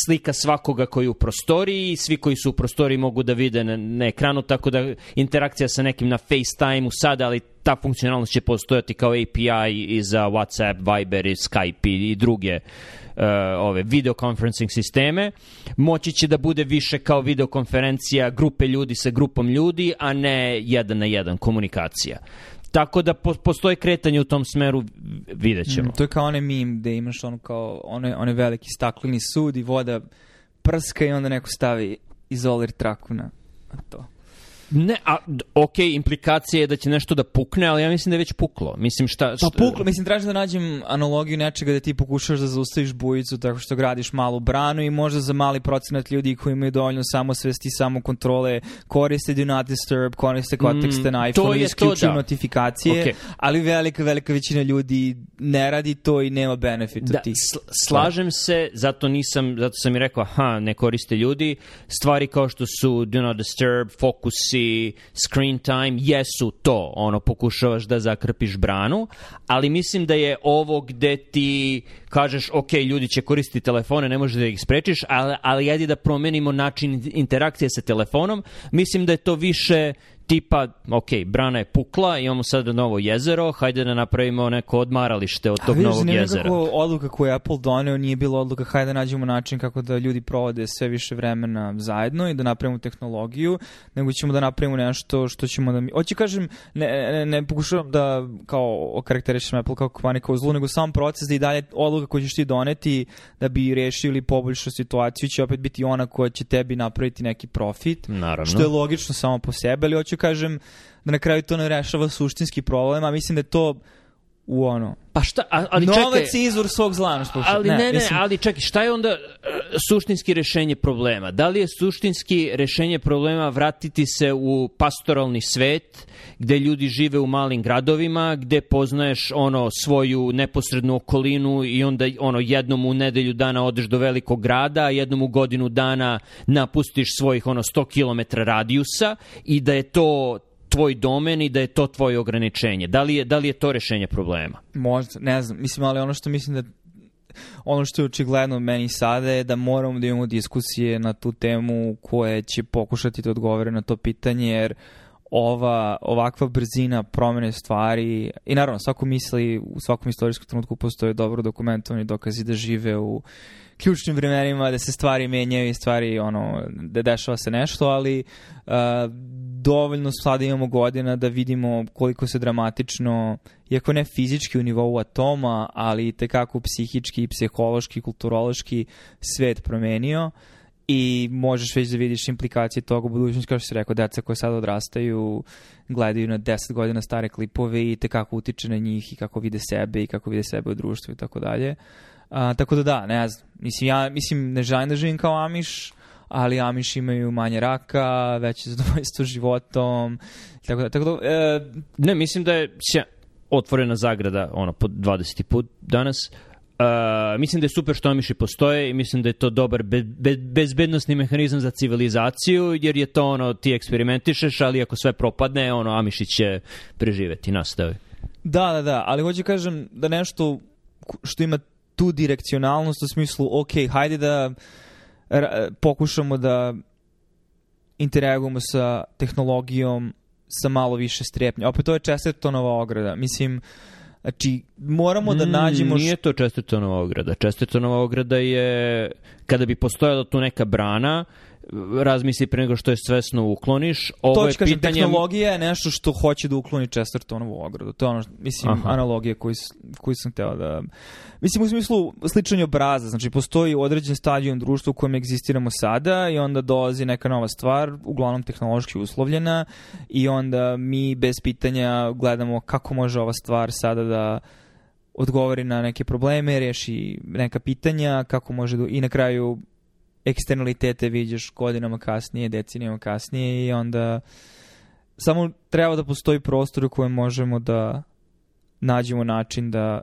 S2: slika svakoga koji je u prostoriji, svi koji su u prostoriji mogu da vide na, na ekranu, tako da interakcija sa nekim na FaceTime-u sada, ali ta funkcionalnost će postojati kao API i za WhatsApp, Viber i Skype i, i druge uh, ove video conferencing sisteme. Moći će da bude više kao videokonferencija grupe ljudi sa grupom ljudi, a ne jedan na jedan komunikacija. Tako da po, postoji kretanje u tom smeru, vidjet ćemo.
S1: Mm, to je kao onaj meme gde imaš ono kao one, one veliki stakleni sud i voda prska i onda neko stavi izolir traku na to.
S2: Ne, a, ok, implikacija je da će nešto da pukne, ali ja mislim da je već puklo. Mislim, šta...
S1: Pa
S2: šta
S1: puklo, mislim, tražim da nađem analogiju nečega da ti pokušaš da zaustaviš bujicu tako što gradiš malu branu i možda za mali procenat ljudi koji imaju dovoljno samosvesti, samokontrole, koriste Do Not Disturb, koriste kontekste
S2: Mm,
S1: na iPhone, isključuju
S2: da.
S1: notifikacije,
S2: Ok.
S1: ali velika, velika većina ljudi ne radi to i nema benefit
S2: Da,
S1: od tih.
S2: sl- slažem se, zato nisam, zato sam i rekao, aha, ne koriste ljudi. Stvari kao što su Do Not Disturb, fokusi, screen time, jesu to, ono, pokušavaš da zakrpiš branu, ali mislim da je ovo gde ti kažeš, ok, ljudi će koristiti telefone, ne možeš da ih sprečiš, ali, ali ajde da promenimo način interakcije sa telefonom. Mislim da je to više tipa, ok, brana je pukla, imamo sada novo jezero, hajde da napravimo neko odmaralište od
S1: A
S2: tog
S1: vidiš,
S2: novog jezera.
S1: kako odluka koju je Apple doneo nije bila odluka hajde da nađemo način kako da ljudi provode sve više vremena zajedno i da napravimo tehnologiju, nego ćemo da napravimo nešto što ćemo da mi... Hoće kažem, ne, ne, ne pokušavam da kao okarakterišem Apple kao kompaniju kao zlu, nego sam proces da i dalje odluka koju ćeš ti doneti da bi rešio ili poboljšao situaciju će opet biti ona koja će tebi napraviti neki profit.
S2: Naravno.
S1: Što je logično samo po sebi, ali hoću kažem da na kraju to ne rešava suštinski problem, a mislim da je to u ono...
S2: Pa šta, ali
S1: Novac
S2: čekaj,
S1: je izvor svog zla, slušaj.
S2: ali ne, ne,
S1: mislim,
S2: ali čekaj, šta je onda e, suštinski rešenje problema? Da li je suštinski rešenje problema vratiti se u pastoralni svet, gde ljudi žive u malim gradovima, gde poznaješ ono svoju neposrednu okolinu i onda ono jednom u nedelju dana odeš do velikog grada, a jednom u godinu dana napustiš svojih ono 100 km radijusa i da je to tvoj domen i da je to tvoje ograničenje. Da li je, da li je to rešenje problema?
S1: Možda, ne znam, mislim, ali ono što mislim da ono što je očigledno meni sada je da moramo da imamo diskusije na tu temu koje će pokušati da odgovore na to pitanje, jer ova, ovakva brzina promene stvari i naravno svako misli u svakom istorijskom trenutku postoje dobro dokumentovani dokazi da žive u ključnim vremenima, da se stvari menjaju i stvari, ono, da dešava se nešto, ali uh, dovoljno sada imamo godina da vidimo koliko se dramatično, iako ne fizički u nivou atoma, ali tekako psihički, psihološki, kulturološki svet promenio i možeš već da vidiš implikacije toga u budućnosti, kao što si rekao, deca koje sada odrastaju gledaju na 10 godina stare klipove i tekako utiče na njih i kako vide sebe i kako vide sebe u društvu i tako dalje. A, tako da da, ne znam. Mislim, ja mislim, ne želim da živim kao Amiš, ali Amiš imaju manje raka, veće zadovoljstvo životom, tako da, tako da, e,
S2: Ne, mislim da je sja, otvorena zagrada ono, po 20. put danas. Uh, mislim da je super što Amiši postoje i mislim da je to dobar be, be, bezbednostni mehanizam za civilizaciju jer je to ono ti eksperimentišeš ali ako sve propadne ono Amiši će preživeti nastavi.
S1: Da, da, da, ali hoću kažem da nešto što ima tu direkcionalnost u smislu, ok, hajde da pokušamo da interagujemo sa tehnologijom sa malo više strepnja. Opet to je Chestertonova ograda. Mislim, znači, moramo da nađemo...
S2: Mm, nije to Chestertonova ograda. Chestertonova ograda je kada bi postojala tu neka brana razmisli pre nego što je svesno ukloniš. Ovo
S1: to
S2: je pitanje...
S1: tehnologija je nešto što hoće da ukloni Chestertonovu ogradu. To je ono, mislim,
S2: Aha.
S1: analogija koju, koju sam hteo da... Mislim, u smislu sličanje obraza. Znači, postoji određen stadion društva u kojem egzistiramo sada i onda dolazi neka nova stvar, uglavnom tehnološki uslovljena i onda mi bez pitanja gledamo kako može ova stvar sada da odgovori na neke probleme, reši neka pitanja, kako može da... I na kraju eksternalitete viđaš godinama kasnije, decenijama kasnije i onda samo treba da postoji prostor u kojem možemo da nađemo način da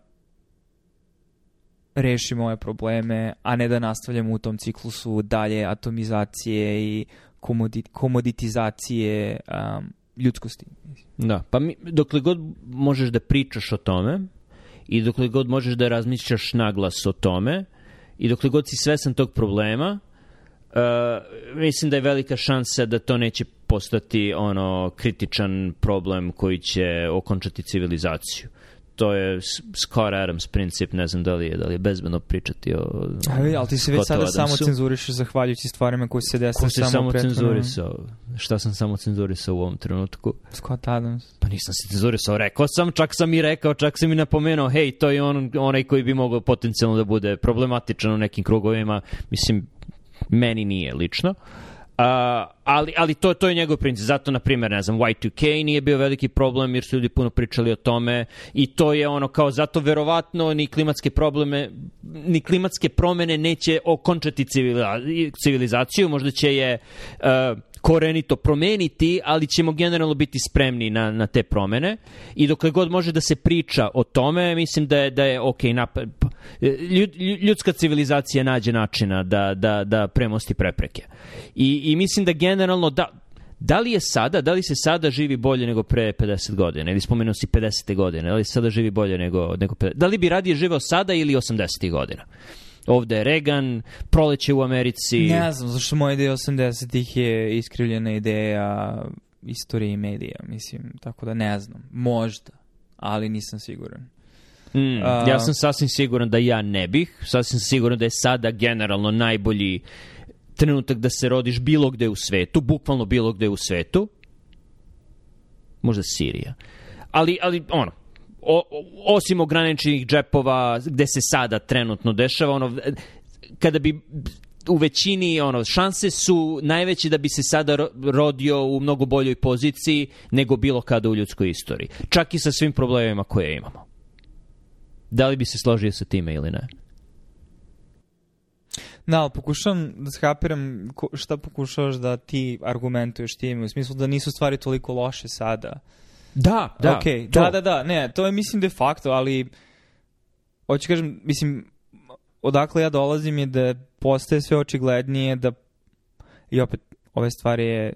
S1: rešimo ove probleme, a ne da nastavljamo u tom ciklusu dalje atomizacije i komodi, komoditizacije um, ljudskosti.
S2: Da, pa mi, dokle god možeš da pričaš o tome i dokle god možeš da razmišljaš naglas o tome i dokle god si svesan tog problema, uh, mislim da je velika šansa da to neće postati ono kritičan problem koji će okončati civilizaciju to je Scott Adams princip, ne znam da li je, da li je bezbedno pričati o
S1: Ali, ali ti se već sada Adamsu. samo cenzurišeš zahvaljujući stvarima koji se desaju
S2: samo, samo cenzurisao? Šta sam samo cenzurisao u ovom trenutku?
S1: Scott Adams.
S2: Pa nisam se cenzurisao, rekao sam, čak sam i rekao, čak sam i napomenuo, hej, to je on, onaj koji bi mogao potencijalno da bude problematičan u nekim krugovima, mislim, meni nije lično. Uh, ali, ali to, to je njegov princip. Zato, na primjer, ne znam, Y2K nije bio veliki problem jer su ljudi puno pričali o tome i to je ono kao zato verovatno ni klimatske probleme, ni klimatske promene neće okončati civilizaciju, možda će je uh, korenito promeniti, ali ćemo generalno biti spremni na, na te promene i dokle god može da se priča o tome, mislim da je, da je ok, napad, ljud, ljudska civilizacija nađe načina da, da, da premosti prepreke. I, I mislim da generalno, da, da li je sada, da li se sada živi bolje nego pre 50 godina? Ili spomenuo si 50. godine, da li se sada živi bolje nego, nego 50? Da li bi radije živeo sada ili 80. godina? Ovde je Reagan, proleće u Americi.
S1: Ne znam, zašto moja ideja 80-ih je iskrivljena ideja istorije i medija, mislim, tako da ne znam. Možda, ali nisam siguran.
S2: Mm, uh, ja sam sasvim siguran da ja ne bih. Sasvim siguran da je sada generalno najbolji trenutak da se rodiš bilo gde u svetu, bukvalno bilo gde u svetu. Možda Sirija. Ali, ali ono, o, osim ograničenih džepova gde se sada trenutno dešava, ono, kada bi u većini ono šanse su najveće da bi se sada rodio u mnogo boljoj poziciji nego bilo kada u ljudskoj istoriji. Čak i sa svim problemima koje imamo. Da li bi se složio sa time ili ne?
S1: Da, ali pokušavam da skapiram šta pokušavaš da ti argumentuješ time, u smislu da nisu stvari toliko loše sada.
S2: Da, da.
S1: Okay, da, da, da, ne, to je mislim de facto, ali hoću kažem, mislim, odakle ja dolazim je da postaje sve očiglednije da i opet ove stvari je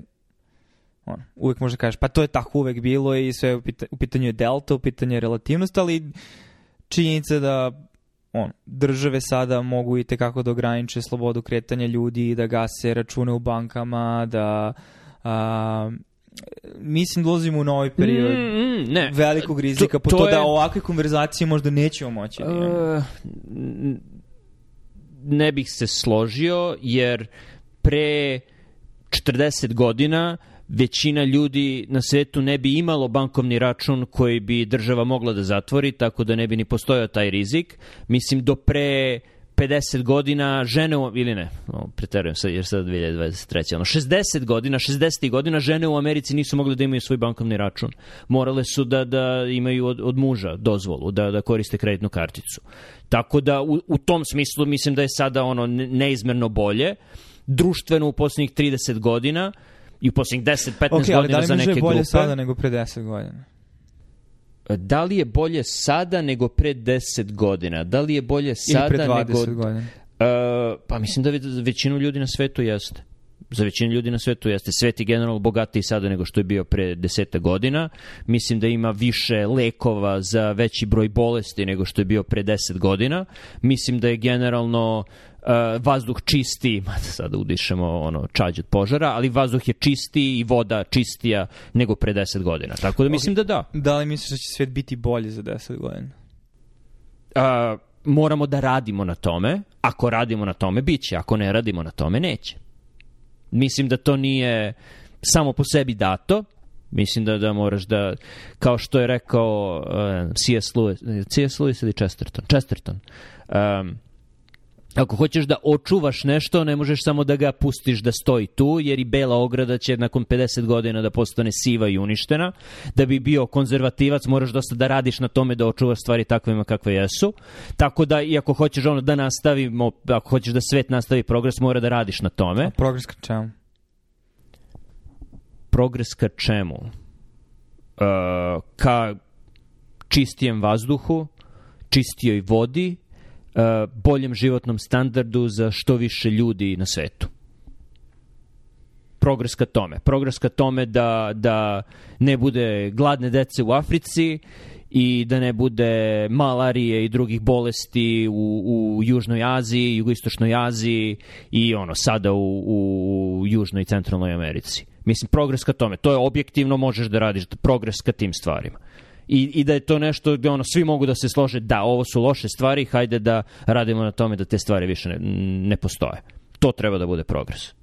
S1: on, uvek možda kažeš, pa to je tako uvek bilo i sve u, pita, u pitanju je delta, u pitanju je relativnost, ali činjenica da on, države sada mogu i tekako da ograniče slobodu kretanja ljudi, da gase račune u bankama, da a, mislim da ulazimo u novi period mm, mm, ne. velikog rizika, to, po to, to da ovakve konverzacije možda nećemo moći. Uh,
S2: ne bih se složio, jer pre 40 godina većina ljudi na svetu ne bi imalo bankovni račun koji bi država mogla da zatvori, tako da ne bi ni postojao taj rizik. Mislim, do pre 50 godina žene u, ili ne, no, preterujem sad jer sad 2023. Ono, 60 godina, 60 godina žene u Americi nisu mogli da imaju svoj bankovni račun. Morale su da, da imaju od, od muža dozvolu, da, da koriste kreditnu karticu. Tako da u, u tom smislu mislim da je sada ono neizmerno bolje. Društveno u poslednjih 30 godina i u poslednjih 10-15 okay, godina za neke grupe. Ok, ali da li može bolje
S1: sada nego pre 10 godina?
S2: Da li je bolje sada nego pre 10 godina? Da li je bolje sada
S1: Ili pre 20
S2: nego...
S1: godina?
S2: Uh, pa mislim da većinu ljudi na svetu jeste. Za većinu ljudi na svetu jeste. Svet je generalno bogatiji sada nego što je bio pre deseta godina. Mislim da ima više lekova za veći broj bolesti nego što je bio pre deset godina. Mislim da je generalno uh, vazduh čisti, sada udišemo ono čađ od požara, ali vazduh je čisti i voda čistija nego pre 10 godina. Tako da mislim okay. da da.
S1: Da li misliš da će svet biti bolji za 10 godina?
S2: Uh, moramo da radimo na tome. Ako radimo na tome, bit će. Ako ne radimo na tome, neće. Mislim da to nije samo po sebi dato. Mislim da da moraš da, kao što je rekao uh, C.S. Lewis, C.S. Lewis ili Chesterton? Chesterton. Um, Ako hoćeš da očuvaš nešto, ne možeš samo da ga pustiš da stoji tu, jer i bela ograda će nakon 50 godina da postane siva i uništena. Da bi bio konzervativac, moraš dosta da radiš na tome da očuvaš stvari takvima kakve jesu. Tako da, i ako hoćeš ono da nastavimo, ako hoćeš da svet nastavi progres, mora da radiš na tome. A
S1: progres ka čemu?
S2: Progres ka čemu? Uh, ka čistijem vazduhu, čistijoj vodi, boljem životnom standardu za što više ljudi na svetu progres ka tome. Progres ka tome da, da ne bude gladne dece u Africi i da ne bude malarije i drugih bolesti u, u Južnoj Aziji, Jugoistočnoj Aziji i ono sada u, u Južnoj i Centralnoj Americi. Mislim, progres ka tome. To je objektivno, možeš da radiš progres ka tim stvarima. I, I da je to nešto gde ono, svi mogu da se slože, da, ovo su loše stvari, hajde da radimo na tome da te stvari više ne, ne postoje. To treba da bude progres.